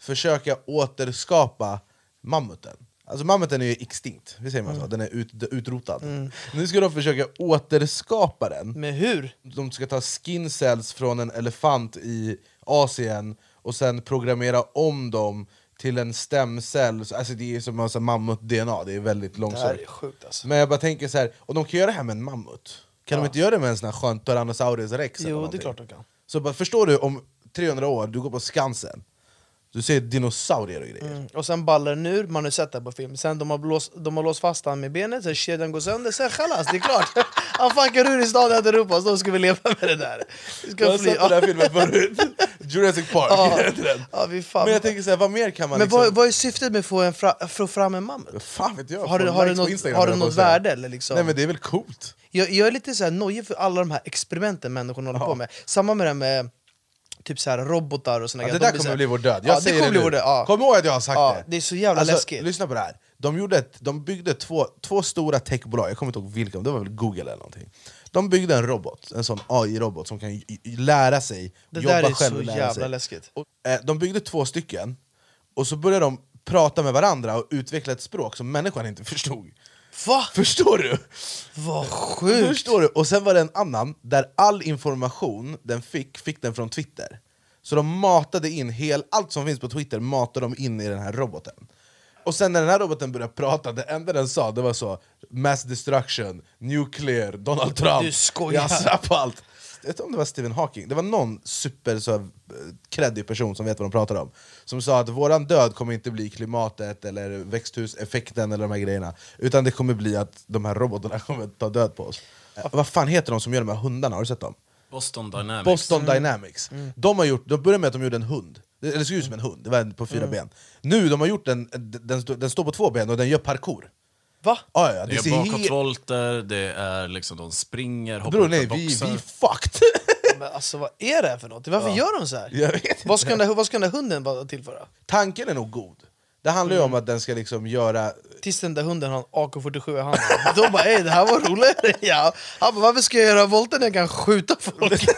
försöka återskapa mammuten. Alltså mammuten är ju extinkt, vi säger man Mm. så? Den är ut, utrotad. Nu ska de försöka återskapa den. Men hur? De ska ta skin cells från en elefant i Asien och sen programmera om dem till en stemcell. Så- Alltså det är som en mammut-DNA, det är väldigt Det här långsökt. är sjukt alltså. Men jag bara tänker så här, och de kan göra det här med en mammut. Kan Ja. de inte göra det med en sån här skön Tyrannosaurus rex? Jo, det är klart de kan. Så bara, förstår du, om 300 år, du går på Skansen, du ser dinosaurier och grejer. Mm. Och sen ballar ur, man har sett det på film. Sen de har, blåst, de har låst fast han med benet, sen kedjan går sönder, sen chalas, det är klart. Han fuckar ur i staden äter upp oss, då ska vi leva med det där. Vi ska Jag har fly- sett den här filmen förut, Jurassic Park. Ja. Ja, vi fan. Men jag tänker så här, vad mer kan man Men liksom... vad, vad är syftet med att få, en fra, få fram en mammut? Fan vet jag, Har få har på något, har på något värde? Eller liksom? Nej men det är väl coolt? jag, jag är lite så här nojig för alla de här experimenten människor håller på med. Samma med det här med typ så här robotar och såna Ja, det där så kommer här- bli vår död, jag Ja, det säger kommer det bli nu. vår död. Ja. Kom ihåg att jag har sagt Ja, det! det är så jävla alltså, läskigt. Lyssna på det här, de, gjorde ett, de byggde två, två stora techbolag, jag kommer inte ihåg vilka, det var väl Google eller någonting De byggde en robot, en sån AI-robot som kan lära sig, Det jobba där är själv så och lära jävla sig. läskigt. Och, eh, de byggde två stycken, och så började de prata med varandra och utveckla ett språk som människan inte förstod Va? Förstår du? Vad sjukt! Förstår du? Och sen var det en annan, där all information den fick, fick den från Twitter Så de matade in, hel, allt som finns på Twitter matade de in i den här roboten Och sen när den här roboten började prata, det enda den sa det var så Mass destruction, nuclear, Donald Trump Du skojar. Jag på allt jag vet inte om det var Stephen Hawking, det var någon super så, här, kreddig person som vet vad de pratar om Som sa att våran död kommer inte bli klimatet eller växthuseffekten eller de här grejerna Utan det kommer bli att de här robotarna kommer ta död på oss. Eh, Vad fan heter de som gör de här hundarna, har du sett dem? Boston Dynamics. Boston Dynamics. De har gjort, de började med att de gjorde en hund. Det det såg ut som en hund, det var en på fyra ben. Nu de har gjort en, den, den, den står på två ben och den gör parkour Va? ah, ja, Det är ser helt- bakåtvolter, det är liksom de springer, hoppar upp nej, vi, vi är fucked! men alltså vad är det här för något? Varför Ja. gör de så här? Jag vet inte. Vad ska, den där, vad ska den där hunden vara tillföra? Tanken är nog god. Det handlar ju om att den ska liksom göra... Tills den där hunden har en AK47 i handen. Då bara ey det här var roligare. Ja. Han bara varför ska jag göra volter när jag kan skjuta folk?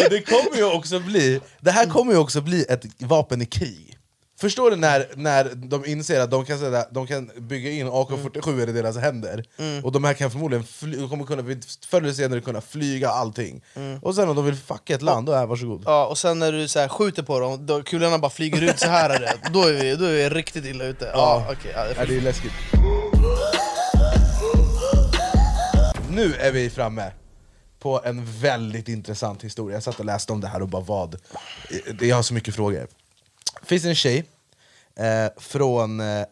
Men det kommer ju också bli Det här kommer ju också bli ett vapen i krig. Förstår du när, när de inser att de kan, säga, de kan bygga in AK47 i deras händer Mm. Och de här kan förmodligen fly, kommer kunna, förr eller senare kunna flyga allting Och sen om de vill fucka ett land, då är varsågod Ja, och sen när du så här skjuter på dem, då kulorna bara flyger ut så här är det. Då är vi, då är vi riktigt illa ute. Ja, okej, ja, jag Ja, det är läskigt. Nu är vi framme på en väldigt intressant historia. Jag satt och läste om det här och bara vad. Jag har så mycket frågor. Finns en tjej eh, från eh,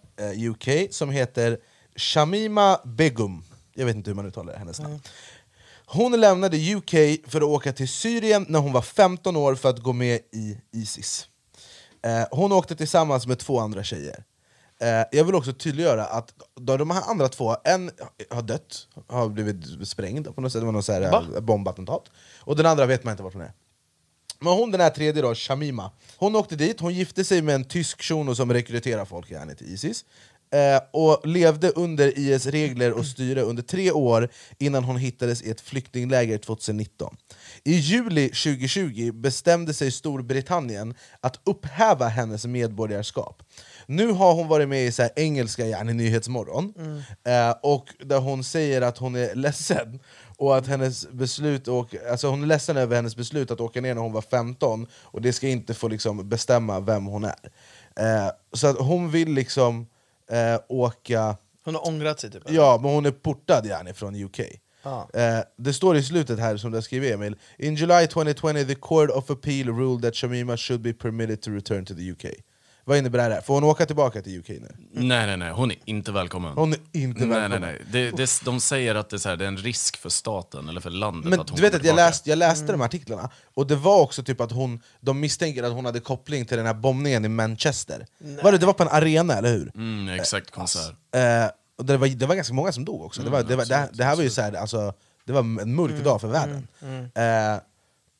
UK som heter Shamima Begum. Jag vet inte hur man uttalar hennes namn. Hon lämnade UK för att åka till Syrien när hon var 15 år för att gå med i Isis. Eh, hon åkte tillsammans med två andra tjejer. Eh, jag vill också tydliggöra att de, här andra två, en har dött, har blivit sprängd på något sätt, det var något så här, bombattentat. Och den andra vet man inte vart hon är. Men hon den här tredje då, Shamima, hon åkte dit, hon gifte sig med en tysk shuno som rekryterar folk gärna till Isis. Eh, och levde under IS regler och styre under tre år innan hon hittades i ett flyktingläger 2019. I juli 2020 bestämde sig Storbritannien att upphäva hennes medborgarskap. Nu har hon varit med i så här engelska yani, Nyhetsmorgon, eh, och där hon säger att hon är ledsen och att hennes beslut och, alltså hon är ledsen över hennes beslut att åka ner när hon var 15 och det ska inte få liksom bestämma vem hon är. Eh, så att hon vill liksom eh, åka... Hon har ångrat sig typ? Ja, men hon är portad yani från UK. Ja. Eh, det står i slutet här som du har skrivit Emil In July 2020 the Court of Appeal ruled that Shamima should be permitted to return to the UK. Vad innebär det här? Får hon åka tillbaka till UK nu? Nej, nej, nej. Hon är inte välkommen. Hon är inte nej, välkommen. Nej, nej. Det, det, de säger att det är, så här, det är en risk för staten eller för landet Men att hon du vet att jag läste, jag läste de här artiklarna, och det var också typ att hon, de misstänker att hon hade koppling till den här bombningen i Manchester. Var det, det var på en arena, eller hur? Mm, exakt, konsert. Eh, och det, var, det var ganska många som dog också. det, var, det, var, det, här- det här var ju så här, alltså, det var en mörk dag för världen. Eh,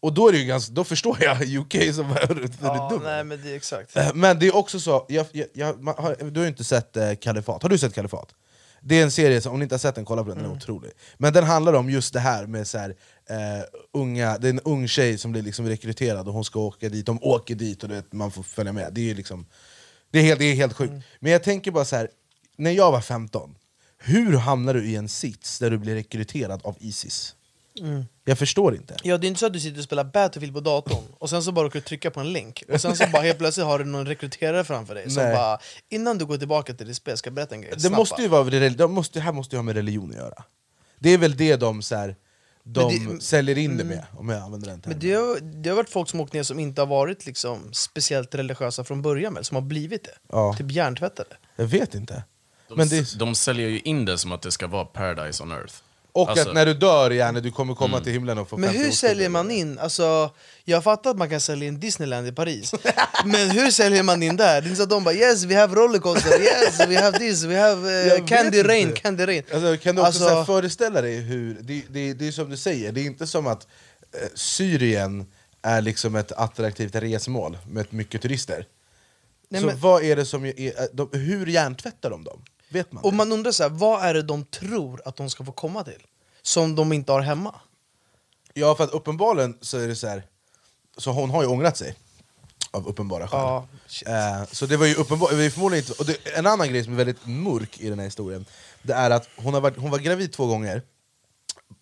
och då, är det ju ganska, då förstår jag UK som var Ja, dum. nej men det är exakt. Eh, Men det är också så, jag, jag, jag, man har, du har ju inte sett eh, Kalifat, har du sett Kalifat? Det är en serie, som, om ni inte har sett den, kolla på den, den är otrolig Men den handlar om just det här med så här, eh, unga, det är en ung tjej som blir liksom rekryterad och hon ska åka dit, de åker dit och vet, man får följa med Det är, ju liksom, det är, helt, det är helt sjukt Men jag tänker bara så här, när jag var 15 Hur hamnar du i en sits där du blir rekryterad av Isis? Mm. Jag förstår inte Ja, det är inte så att du sitter och spelar Battlefield på datorn och sen så bara råkar du trycka på en länk och sen så bara helt plötsligt har du någon rekryterare framför dig som Nej. bara Innan du går tillbaka till ditt spel ska jag berätta en grej Det måste ju vara, det måste, här måste ju ha med religion att göra Det är väl det de, så här, de det- säljer in det Mm. med, om jag använder den termen Men det har, det har varit folk som åkt ner som inte har varit liksom speciellt religiösa från början väl, som har blivit det. Ja. Typ hjärntvättade. Jag vet inte De, Men det de säljer ju in det som att det ska vara paradise on earth. Och Alltså- att när du dör gärna, du kommer komma Mm. till himlen och få Men 50 hur oskulder. säljer man in, alltså, jag fattar att man kan sälja in Disneyland i Paris Men hur säljer man in där? Det är inte så att de bara 'Yes, we have rollercoaster, yes, we have this, we have uh, Candy Rain, inte. Candy Rain' Alltså, kan du också Alltså- föreställa dig hur, det, det, det är som du säger, det är inte som att eh, Syrien är liksom ett attraktivt resmål med mycket turister Nej, Så men- vad är det som, är- de, hur hjärntvättar de dem? Vet man Och det? man undrar så här, vad är det de tror att de ska få komma till? Som de inte har hemma? Ja för att uppenbarligen så är det så här. Så hon har ju ångrat sig Av uppenbara skäl Ja, eh, Så det var ju uppenbart, det var ju förmodligen inte, och det, En annan grej som är väldigt mörk i den här historien Det är att hon, har varit, hon var gravid två gånger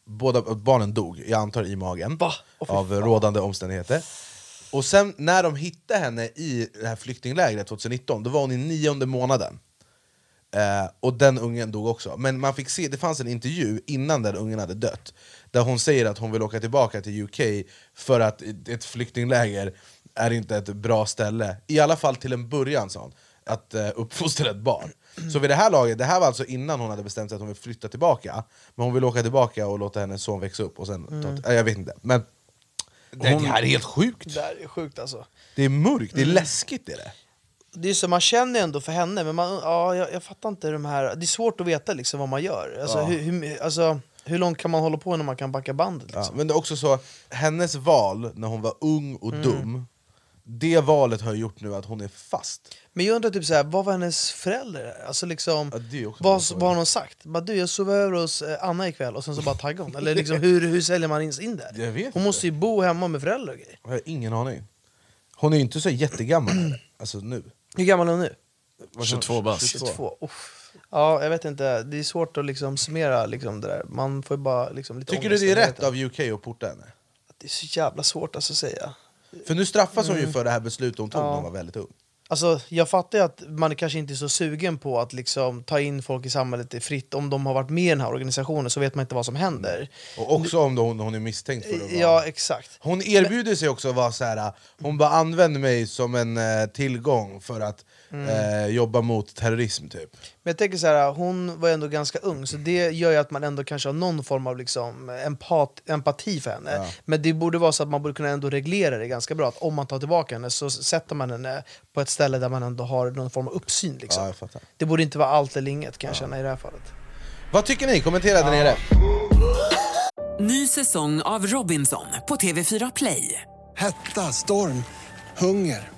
Båda barnen dog, jag antar i magen fy Av rådande omständigheter Och sen när de hittade henne i det här flyktinglägret 2019 Då var hon i nionde månaden Eh, och den ungen dog också. Men man fick se, det fanns en intervju innan den ungen hade dött Där hon säger att hon vill åka tillbaka till UK för att ett flyktingläger är inte ett bra ställe I alla fall till en början sa hon, att uh, uppfostra ett barn Så vid det här laget, det här var alltså innan hon hade bestämt sig att hon vill flytta tillbaka Men hon vill åka tillbaka och låta hennes son växa upp och sen Mm. ta, Jag vet inte, men det, Hon- det här är helt sjukt! Det här är sjukt alltså Det är mörkt, det är Mm. läskigt är det det är så, man känner ändå för henne, men man, ja, jag, jag fattar inte de här... Det är svårt att veta liksom vad man gör. Alltså, Ja. hur, hur, alltså, Hur långt kan man hålla på när man kan backa bandet? Ja, Liksom? men det är också så, hennes val när hon var ung och Mm. dum, det valet har gjort nu att hon är fast. Men jag undrar typ såhär, vad var hennes föräldrar? Alltså liksom, det också vad, vad har hon sagt? Bara, du jag sover över hos eh, Anna ikväll och sen så bara taggar hon. Eller liksom, hur, hur säljer man in in där? Jag vet hon inte. måste ju bo hemma med föräldrar och grejer. Jag har ingen aning. Hon är ju inte så jättegammal alltså nu. Hur gammal är hon nu? 22 bast. 22. Uff. Ja, jag vet inte. Det är svårt att liksom summera liksom det där. Man får ju bara liksom lite Tycker du det är rätt av UK att porta henne? Det är så jävla svårt alltså, att säga. För nu straffas hon ju Mm. för det här beslutet hon tog när hon var väldigt ung. Alltså, jag fattar ju att man kanske inte är så sugen på att liksom ta in folk i samhället i fritt. Om de har varit med i den här organisationen så vet man inte vad som händer. Och också om hon, hon är misstänkt för vara... Ja, exakt. Hon erbjuder sig också att vara så här. hon bara använder mig som en eh, tillgång för att Mm. eh, jobba mot terrorism typ. Men jag tänker så här, hon var ändå ganska ung, så det gör ju att man ändå kanske har någon form av liksom empat, empati för henne. Ja. Men det borde vara så att man borde kunna ändå reglera det ganska bra, att om man tar tillbaka henne så sätter man henne på ett ställe där man ändå har någon form av uppsyn. Liksom. Ja. Det borde inte vara allt eller inget kan jag känna i det här fallet. Vad tycker ni? Kommentera där nere. Ny säsong av Robinson på TV4 Play. Hetta, storm, hunger.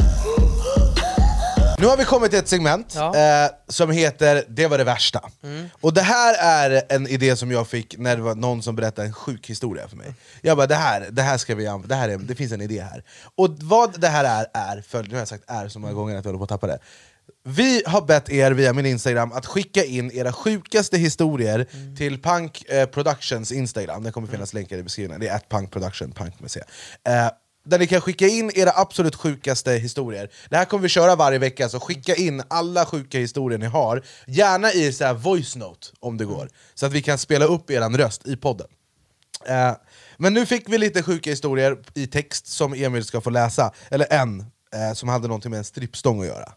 Nu har vi kommit till ett segment Ja. eh, som heter Det var det värsta. Mm. Och det här är en idé som jag fick när det var någon som berättade en sjuk historia för mig. Jag bara, det här, det här ska vi använda, det, här är, det finns en idé här. Och vad det här är, är för, nu har jag sagt är så många gånger att jag håller på att tappa det. Vi har bett er via min Instagram att skicka in era sjukaste historier till Punk eh, Productions Instagram, det kommer finnas länkar i beskrivningen, det är at Punk Production, punk med C. Eh, där ni kan skicka in era absolut sjukaste historier. Det här kommer vi köra varje vecka, så skicka in alla sjuka historier ni har, gärna i så här voice note om det går, så att vi kan spela upp er röst i podden. Eh, men nu fick vi lite sjuka historier i text som Emil ska få läsa, eller en, eh, som hade någonting med en strippstång att göra.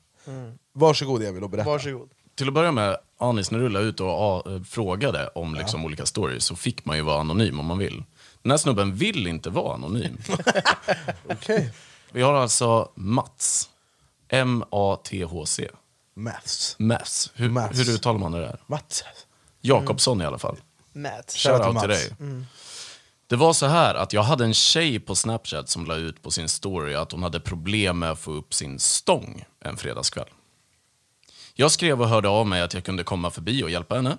Varsågod Emil och berätta. Varsågod. Till att börja med, Anis, när du la ut och ah, frågade om liksom, olika stories så fick man ju vara anonym om man vill. Den här snubben vill inte vara anonym. Okej. Vi har alltså Mats. M-A-T-H-C. Maths. Mats. Hur, Mats. hur uttalar man det där? Mats. Jakobsson i alla fall. Matt. Shoutout till dig. Det var så här att jag hade en tjej på Snapchat som la ut på sin story att hon hade problem med att få upp sin stång en fredagskväll. Jag skrev och hörde av mig att jag kunde komma förbi och hjälpa henne.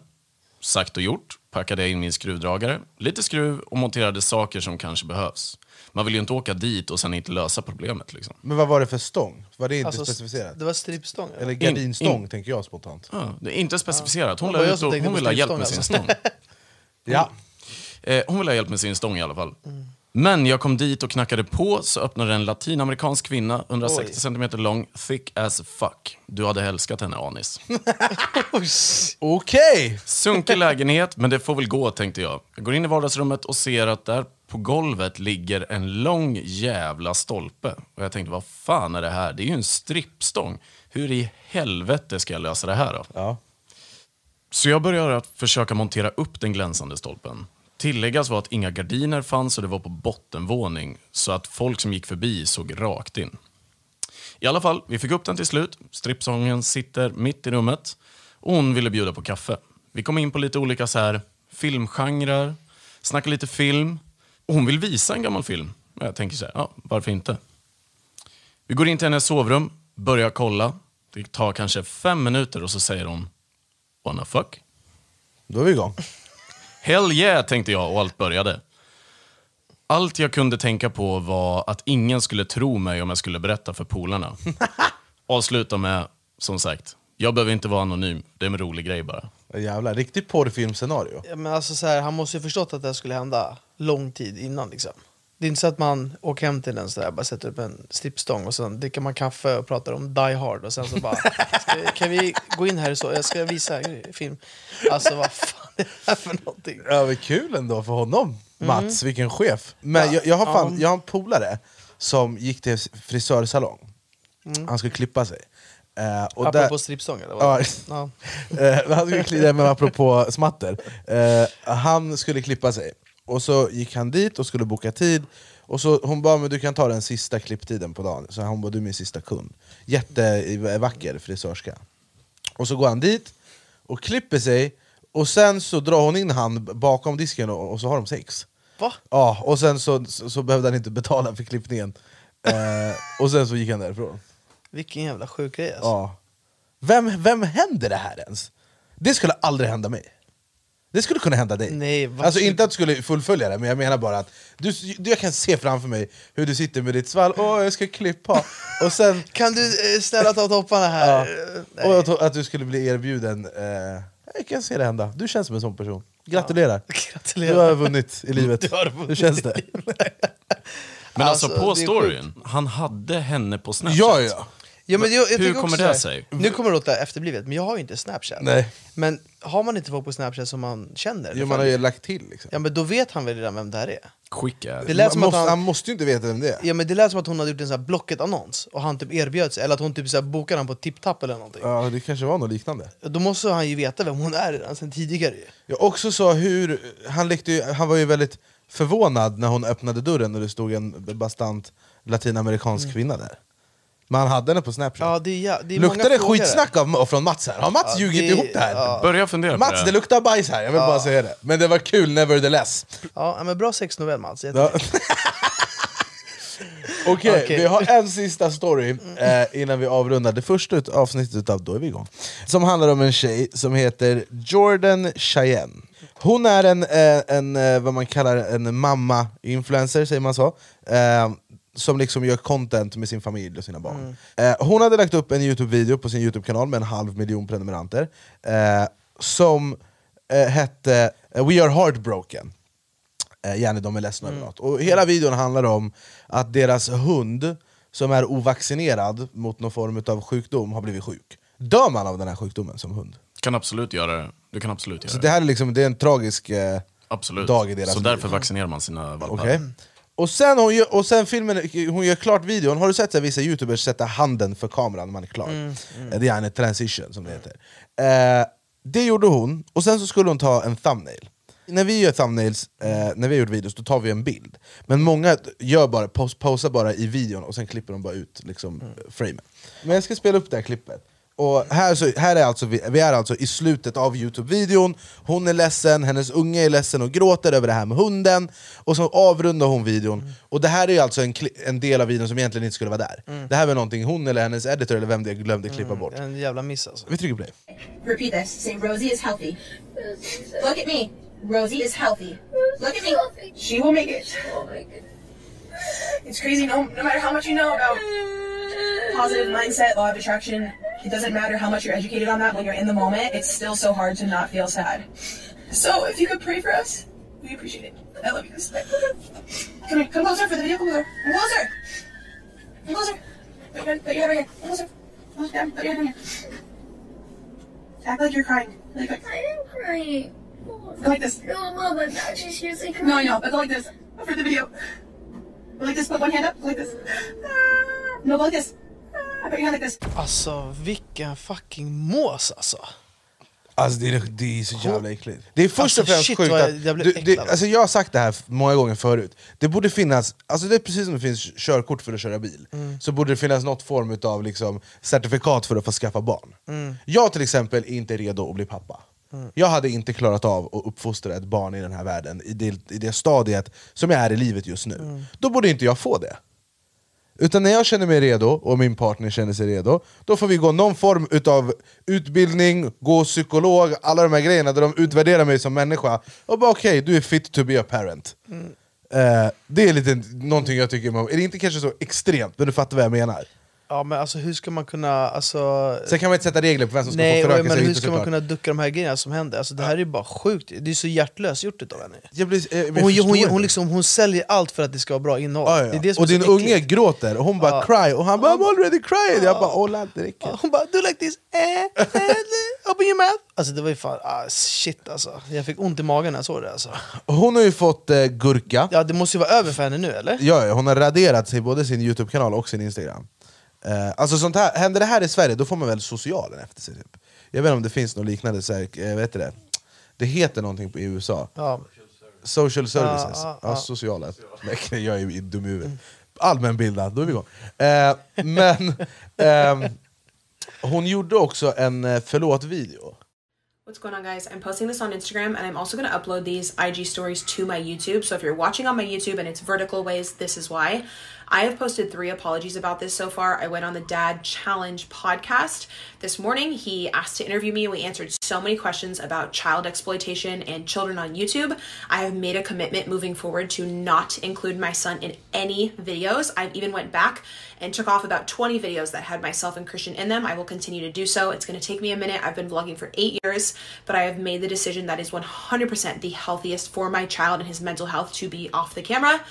Sagt och gjort, packade jag in min skruvdragare, lite skruv och monterade saker som kanske behövs. Man vill ju inte åka dit och sen inte lösa problemet. Liksom. Men vad var det för stång? Var det inte Alltså, specificerat? Det var strippstång? Eller eller? gardinstång in- tänker jag spontant. Ja, det är inte specificerat. Hon, Det jag ut som och, tänkte hon på vill ha hjälp med sin alltså. stång. Ja. Eh, hon ville ha hjälp med sin stång i alla fall. Men jag kom dit och knackade på så öppnade en latinamerikansk kvinna, 160 Oj. cm lång, thick as fuck. Du hade älskat henne Anis. Okej! Sunkig lägenhet, men det får väl gå tänkte jag. Jag går in i vardagsrummet och ser att där på golvet ligger en lång jävla stolpe. Och jag tänkte, vad fan är det här? Det är ju en strippstång. Hur i helvete ska jag lösa det här då? Ja. Så jag började att försöka montera upp den glänsande stolpen. Tilläggas var att inga gardiner fanns och det var på bottenvåning så att folk som gick förbi såg rakt in. I alla fall, vi fick upp den till slut. Strippsången sitter mitt i rummet och hon ville bjuda på kaffe. Vi kom in på lite olika så här filmgenrer, snackade lite film och hon vill visa en gammal film. Och Jag tänker så här, ja, varför inte? Vi går in till hennes sovrum, börjar kolla. Det tar kanske fem minuter och så säger hon Wanna fuck? Då är vi igång. Hell yeah, tänkte jag och allt började. Allt jag kunde tänka på var att ingen skulle tro mig om jag skulle berätta för polarna. Avsluta med, som sagt, jag behöver inte vara anonym. Det är en rolig grej bara. Jävlar, riktigt porrfilmscenario. Ja, men alltså så här, han måste ju förstått att det här skulle hända lång tid innan. Liksom. Det är inte så att man åker hem till en sådär, bara sätter upp en strippstång och sen dricker man kaffe och pratar om Die Hard och sen så bara ska, Kan vi gå in här så jag ska visa film? Alltså vad fan är det här för någonting? Ja, men kul ändå för honom, Mats, vilken chef. Men Mm. Ja, jag, jag, har fan, ja. jag har en polare som gick till frisörsalong, Mm. han skulle klippa sig. Eh, och Apropå där- strippstång eller? Vad? Ja. Eh, han skulle klippa, men apropå smatter, eh, han skulle klippa sig, och så gick han dit och skulle boka tid, och så hon bara men du kan ta den sista klipptiden på dagen, så hon bara du är min sista kund. Jättevacker frisörska. Och så går han dit och klipper sig, och sen så drar hon in han bakom disken och, och så har de sex. Va? Ja, och sen så, så, så behövde han inte betala för klippningen. Eh, och sen så gick han därifrån. Vilken jävla sjuk grej alltså. Ja. Vem, vem händer det här ens? Det skulle aldrig hända mig. Det skulle kunna hända dig. Nej, alltså inte att du skulle fullfölja det, men jag menar bara att du, du, jag kan se framför mig hur du sitter med ditt svall, åh jag ska klippa, och sen... Kan du eh, snälla ta topparna här? Nej. och att, att du skulle bli erbjuden, eh, jag kan se det hända. Du känns som en sån person. Gratulerar! Gratulerar. Du har vunnit i livet. Du har vunnit Hur känns det? Men alltså, Alltså, på storyn, han hade henne på Snapchat. Ja, ja. Ja, men jag, jag Hur kommer också det så sig? Nu kommer det låta efterblivet, men jag har ju inte Snapchat. Nej. Men har man inte folk på Snapchat som man känner? Jo, man har ju lagt till liksom. Ja men då vet han väl redan vem det här är? Skicka. Det lät som att han... han, måste ju inte veta vem det är. ja, men det lät som att hon hade gjort en sån här Blocket-annons och han typ erbjöd sig, eller att hon typ så här bokade han på TipTap eller någonting. Ja, det kanske var något liknande. Då måste han ju veta vem hon är redan sen tidigare. Jag också sa hur, han, lekte ju, han var ju väldigt förvånad när hon öppnade dörren och det stod en bastant latinamerikansk kvinna där. Men han hade henne på snapchat. Ja, det är, ja, det är luktar det frågor skitsnack av, från Mats här? Har Mats Ja, ljugit det- ihop det här? ja. Börja fundera på Mats, det. det luktar bajs här, jag vill bara säga det. Men det var kul nevertheless. Ja, men bra sexnovell Mats. Ja. Okej, Okej. vi har en sista story eh, innan vi avrundar det första ut- avsnittet av Då är vi igång. Som handlar om en tjej som heter Jordan Cheyenne. Hon är en, eh, en eh, vad man kallar en mamma-influencer, säger man så? Eh, som liksom gör content med sin familj och sina barn. Eh, hon hade lagt upp en Youtube-video på sin Youtube-kanal med en halv miljon prenumeranter eh, som eh, hette eh, We are heartbroken. Eh, gärna de är ledsna över något. Och hela videon handlar om att deras hund, som är ovaccinerad mot någon form av sjukdom, har blivit sjuk. Dör man av den här sjukdomen som hund? kan absolut göra det. Du kan absolut göra Så det. här är, liksom, det är en tragisk eh, Absolut. dag i deras Så liv. därför vaccinerar man sina valpar. Okej. Och sen, hon gör, och sen filmen, hon gör klart videon, har du sett så vissa youtubers sätta handen för kameran när man är klar? Eh, Det är en transition som det heter. Eh, det gjorde hon, och sen så skulle hon ta en thumbnail. När vi gör thumbnails, eh, när vi har gjort videos, då tar vi en bild. Men många gör bara, pos, posar bara i videon och sen klipper de bara ut liksom, framen. Men jag ska spela upp det här klippet. Och här, så, här är alltså, vi, vi är alltså i slutet av Youtube-videon, hon är ledsen, hennes unge är ledsen och gråter över det här med hunden, och så avrundar hon videon. Och det här är alltså en, en del av videon som egentligen inte skulle vara där. Det här var någonting hon eller hennes editor eller vem det glömde klippa bort. En jävla miss alltså. Vi trycker play. Repeat this. Say Rosie is healthy. Look at me. Rosie is healthy. Look at me. She will make it. It's crazy. No, no matter how much you know about positive mindset, law of attraction, it doesn't matter how much you're educated on that. When you're in the moment, it's still so hard to not feel sad. So, if you could pray for us, we appreciate it. I love you guys. Come here. Come closer for the video. Come closer. Come closer. Come closer. Put your, put your head right here. Come closer. Come down. Put your head down here. Act like you're crying. Like, like, I didn't cry. Go like this. No, mom, I'm not just seriously crying. No, I know, but go like this. For the video. Go like this, put one hand up. Go like this. Ah. No, go like this. Alltså vilken fucking mås alltså. Alltså det är, det är så jävla äckligt. Det är först Alltså, och främst shit, sjukt att... jag du, det, alltså jag har sagt det här många gånger förut, det borde finnas, alltså det är precis som det finns körkort för att köra bil, Mm. så borde det finnas något form av liksom certifikat för att få skaffa barn. Mm. Jag till exempel är inte redo att bli pappa. Jag hade inte klarat av att uppfostra ett barn i den här världen, i det, i det stadiet som jag är i livet just nu. Mm. Då borde inte jag få det. Utan när jag känner mig redo, och min partner känner sig redo, då får vi gå någon form utav utbildning, gå psykolog, alla de här grejerna där de utvärderar mig som människa, och bara okej, du är fit to be a parent. Eh, det är lite någonting jag tycker, är det inte kanske så extremt, men du fattar vad jag menar? Ja men alltså hur ska man kunna... Alltså, Sen kan man inte sätta regler på vem som ska nej, få föröka menar, sig hur ska man kunna ducka de här grejerna som händer? Alltså, det här är bara sjukt, det är så hjärtlöst gjort utav henne. Jag blir, men hon, jag hon, hon, hon, inte. liksom, hon säljer allt för att det ska vara bra innehåll. Ja, ja. Det är det som och är din unge äckligt. gråter, och hon bara Ja. cry, och han bara I'm already crying! Jag bara åh lad, det räcker. Ja, Hon bara do like this, eh, eh, open your mouth. Alltså det var ju fan, ah, shit alltså. Jag fick ont i magen när jag såg det alltså. Hon har ju fått eh, gurka, Ja det måste ju vara över för henne nu eller? ja, ja, hon har raderat sig både sin youtube-kanal och sin instagram eh, Alltså sånt här, händer det här i Sverige då får man väl socialen efter sig typ. Jag vet inte om det finns något liknande, så här, eh, vet det? det heter någonting på i USA Ja. Social services, Ja, ja, ja, ja. sociala. Nej, jag är ju dum i huvudet. Allmänbildad, då är vi igång. Eh, men ehm, hon gjorde också en eh, förlåt-video. What's going on, guys? I'm posting this on Instagram and I'm also going to upload these IG stories to my YouTube. So if you're watching on my YouTube and it's vertical ways, this is why. I have posted three apologies about this so far. I went on the Dad Challenge podcast this morning. He asked to interview me. We answered so many questions about child exploitation and children on YouTube. I have made a commitment moving forward to not include my son in any videos. I've even went back and took off about 20 videos that had myself and Christian in them. I will continue to do so. It's going to take me a minute. I've been vlogging for eight years, but I have made the decision that is 100% the healthiest for my child and his mental health to be off the camera.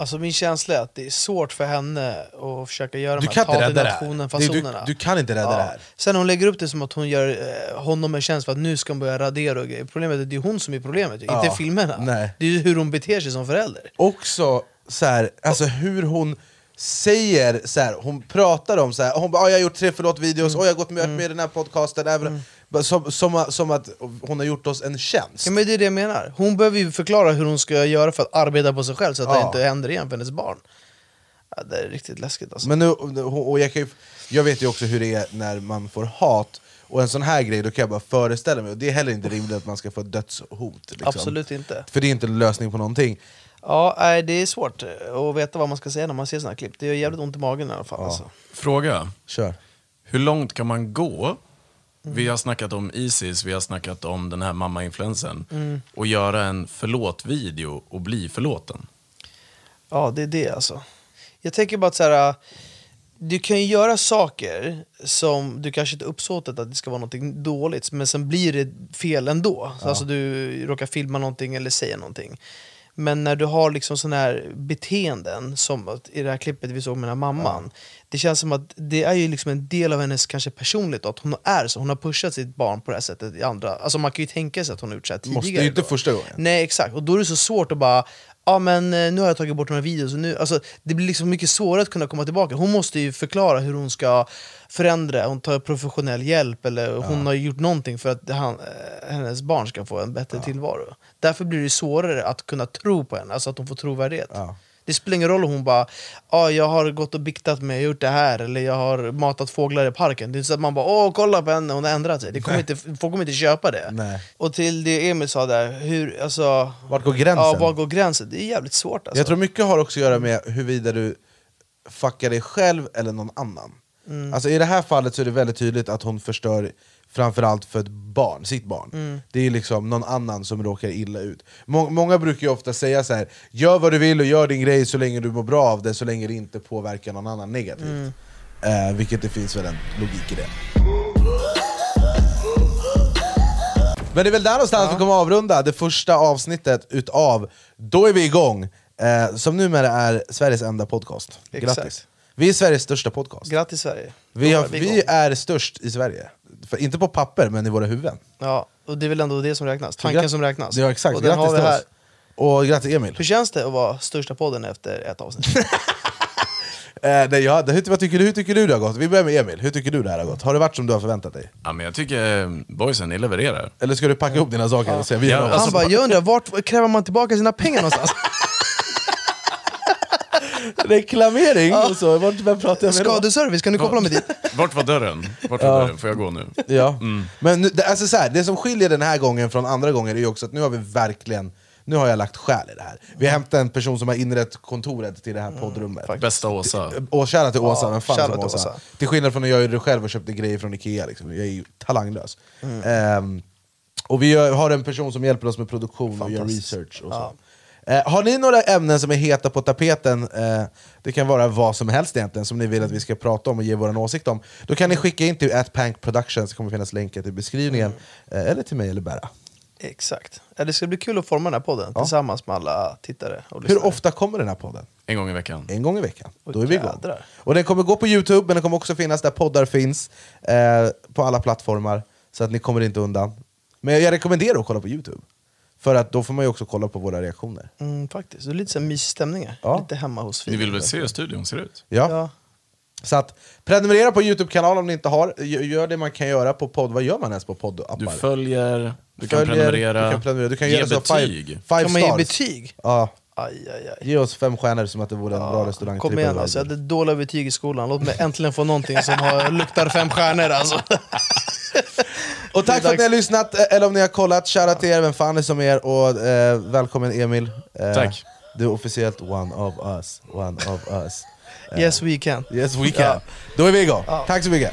Alltså min känsla är att det är svårt för henne att försöka göra Du de kan här inte ta till rädda nationen är- du- fasonerna. du kan inte rädda det här. Sen hon lägger upp det som att hon gör eh, honom en tjänst för att nu ska hon börja radera och grejer. Problemet är att det är hon som är problemet, Ja, inte filmerna. nej. Det är hur hon beter sig som förälder. Också så här, alltså hur hon säger, så här, hon pratar om så här, hon bara "Ah, jag har gjort tre förlåt-videos, Mm. och jag har gått med, med i den här podcasten, även, bara som, som, som att hon har gjort oss en tjänst. Ja, men det är det jag menar. Hon behöver ju förklara hur hon ska göra för att arbeta på sig själv så att det Ja. inte händer igen för hennes barn. Ja, det är riktigt läskigt alltså. Men nu, och jag, kan ju, jag vet ju också hur det är när man får hat, och en sån här grej, då kan jag bara föreställa mig, och det är heller inte rimligt att man ska få dödshot. Liksom. Absolut inte. För det är inte en lösning på någonting. Ja, nej, det är svårt att veta vad man ska säga när man ser såna här klipp. Det gör jävligt ont i magen i alla fall. Alltså. Fråga. Kör. Hur långt kan man gå? Vi har snackat om Isis, vi har snackat om den här mamma-influensen. Mm. Och göra en förlåt-video och bli förlåten. Ja, det är det alltså. Jag tänker bara att så här, du kan ju göra saker som du kanske inte uppsåtet att det ska vara något dåligt, men sen blir det fel ändå. Ja. Alltså du råkar filma någonting eller säga någonting. Men när du har liksom såna här beteenden, som i det här klippet vi såg med den här mamman. Det känns som att det är ju liksom en del av hennes kanske personlighet, att hon är så. Hon har pushat sitt barn på det här sättet i andra... Alltså man kan ju tänka sig att hon har gjort så här tidigare. Måste ju inte första gången. Nej exakt, och då är det så svårt att bara Ja men eh, nu har jag tagit bort här videos, och nu, alltså, det blir liksom mycket svårare att kunna komma tillbaka. Hon måste ju förklara hur hon ska förändra, hon tar professionell hjälp eller hon har gjort någonting för att han, eh, hennes barn ska få en bättre tillvaro. Därför blir det svårare att kunna tro på henne, alltså att hon får trovärdighet. Det spelar ingen roll om hon bara ah, jag har gått och biktat mig, jag har gjort det här, eller jag har matat fåglar i parken. Det är inte så att man bara åh kolla på henne, hon har ändrat sig. Det kommer inte, folk kommer inte köpa det. Nej. Och till det Emil sa där, hur, alltså, Vart går gränsen? Ja, var går gränsen? Det är jävligt svårt alltså. Jag tror mycket har också att göra med huruvida du fuckar dig själv eller någon annan. Mm. Alltså I det här fallet så är det väldigt tydligt att hon förstör framförallt för ett barn, sitt barn. Mm. Det är liksom någon annan som råkar illa ut. Må många brukar ofta säga så här: gör vad du vill och gör din grej så länge du mår bra av det, så länge det inte påverkar någon annan negativt. Mm. Eh, vilket det finns väl en logik i det. Men det är väl där någonstans vi kommer avrunda det första avsnittet utav Då är vi igång! Eh, som numera är Sveriges enda podcast. Exakt. Grattis! Vi är Sveriges största podcast. Grattis Sverige! Vi, har, är vi vi är störst i Sverige. För, inte på papper, men i våra huvuden. Ja, och det är väl ändå det som räknas, tanken grat- som räknas. Ja, exakt. Och Grattis har vi till här. oss. Och grattis Emil! Hur känns det att vara största podden efter ett avsnitt? Eh, nej, ja, det- hur, vad tycker du, hur tycker du det har gått? Vi börjar med Emil, hur tycker du det här har gått? Har det varit som du har förväntat dig? Ja, men jag tycker eh, boysen, ni levererar. Eller ska du packa ihop dina saker och säga vi Ja, av alltså-? Han bara, jag undrar, vart kräver man tillbaka sina pengar någonstans? Reklamering och så, vart, vem pratar jag med då? Skadeservice, kan du koppla mig dit? Vart var dörren? Vart var Ja. dörren? Får jag gå nu? Ja. Men nu, det, alltså så här, det som skiljer den här gången från andra gånger är ju också att nu har vi verkligen nu har jag lagt själ i det här. Vi har hämtat en person som har inrett kontoret till det här poddrummet. Bästa Åsa. Och shoutout till Åsa, Ja, vem fan som till Åsa. Åsa. Till skillnad från när jag gjorde det själv och köpte grejer från Ikea, liksom. jag är ju talanglös. Mm. Ehm, och vi har har en person som hjälper oss med produktion och gör Fantastiskt. research. Och Ja. Eh, har ni några ämnen som är heta på tapeten, eh, det kan vara vad som helst egentligen, som ni vill att vi ska prata om och ge vår åsikt om, då kan ni skicka in till atpank productions, det kommer finnas länkar till beskrivningen, eh, eller till mig eller Berra. Exakt. Ja, det ska bli kul att forma den här podden tillsammans med alla tittare och Hur ofta kommer den här podden? En gång i veckan. En gång i veckan. Då är vi igång. Och den kommer gå på Youtube, men den kommer också finnas där poddar finns, eh, på alla plattformar, så att ni kommer inte undan. Men jag rekommenderar att kolla på Youtube, för att då får man ju också kolla på våra reaktioner. Mm, faktiskt, det är lite så här mysig stämning här. Lite hemma hos Ni vill väl se hur studion ser ut? Ja. Så att prenumerera på Youtube-kanalen om ni inte har, Gö- gör det man kan göra på podd, vad gör man ens på poddappar? Du följer, du kan Följer, prenumerera, du kan prenumerera, du kan ge göra så betyg. five, five Kan man ge stars. betyg? Ja. Aj, aj, aj. Ge oss fem stjärnor som att det vore en bra restaurang. Kom igen alltså, jag hade dåliga betyg i skolan. Låt mig äntligen få någonting som har, luktar fem stjärnor alltså. Och tack för att ni har lyssnat, eh, eller om ni har kollat, shoutout till er, vem fan är som er, och eh, välkommen Emil. Eh, Tack. Du är officiellt one of us, one of us. Eh, Yes we can. Yes we can. Ja. Då är vi igång. Ja. Tack så mycket.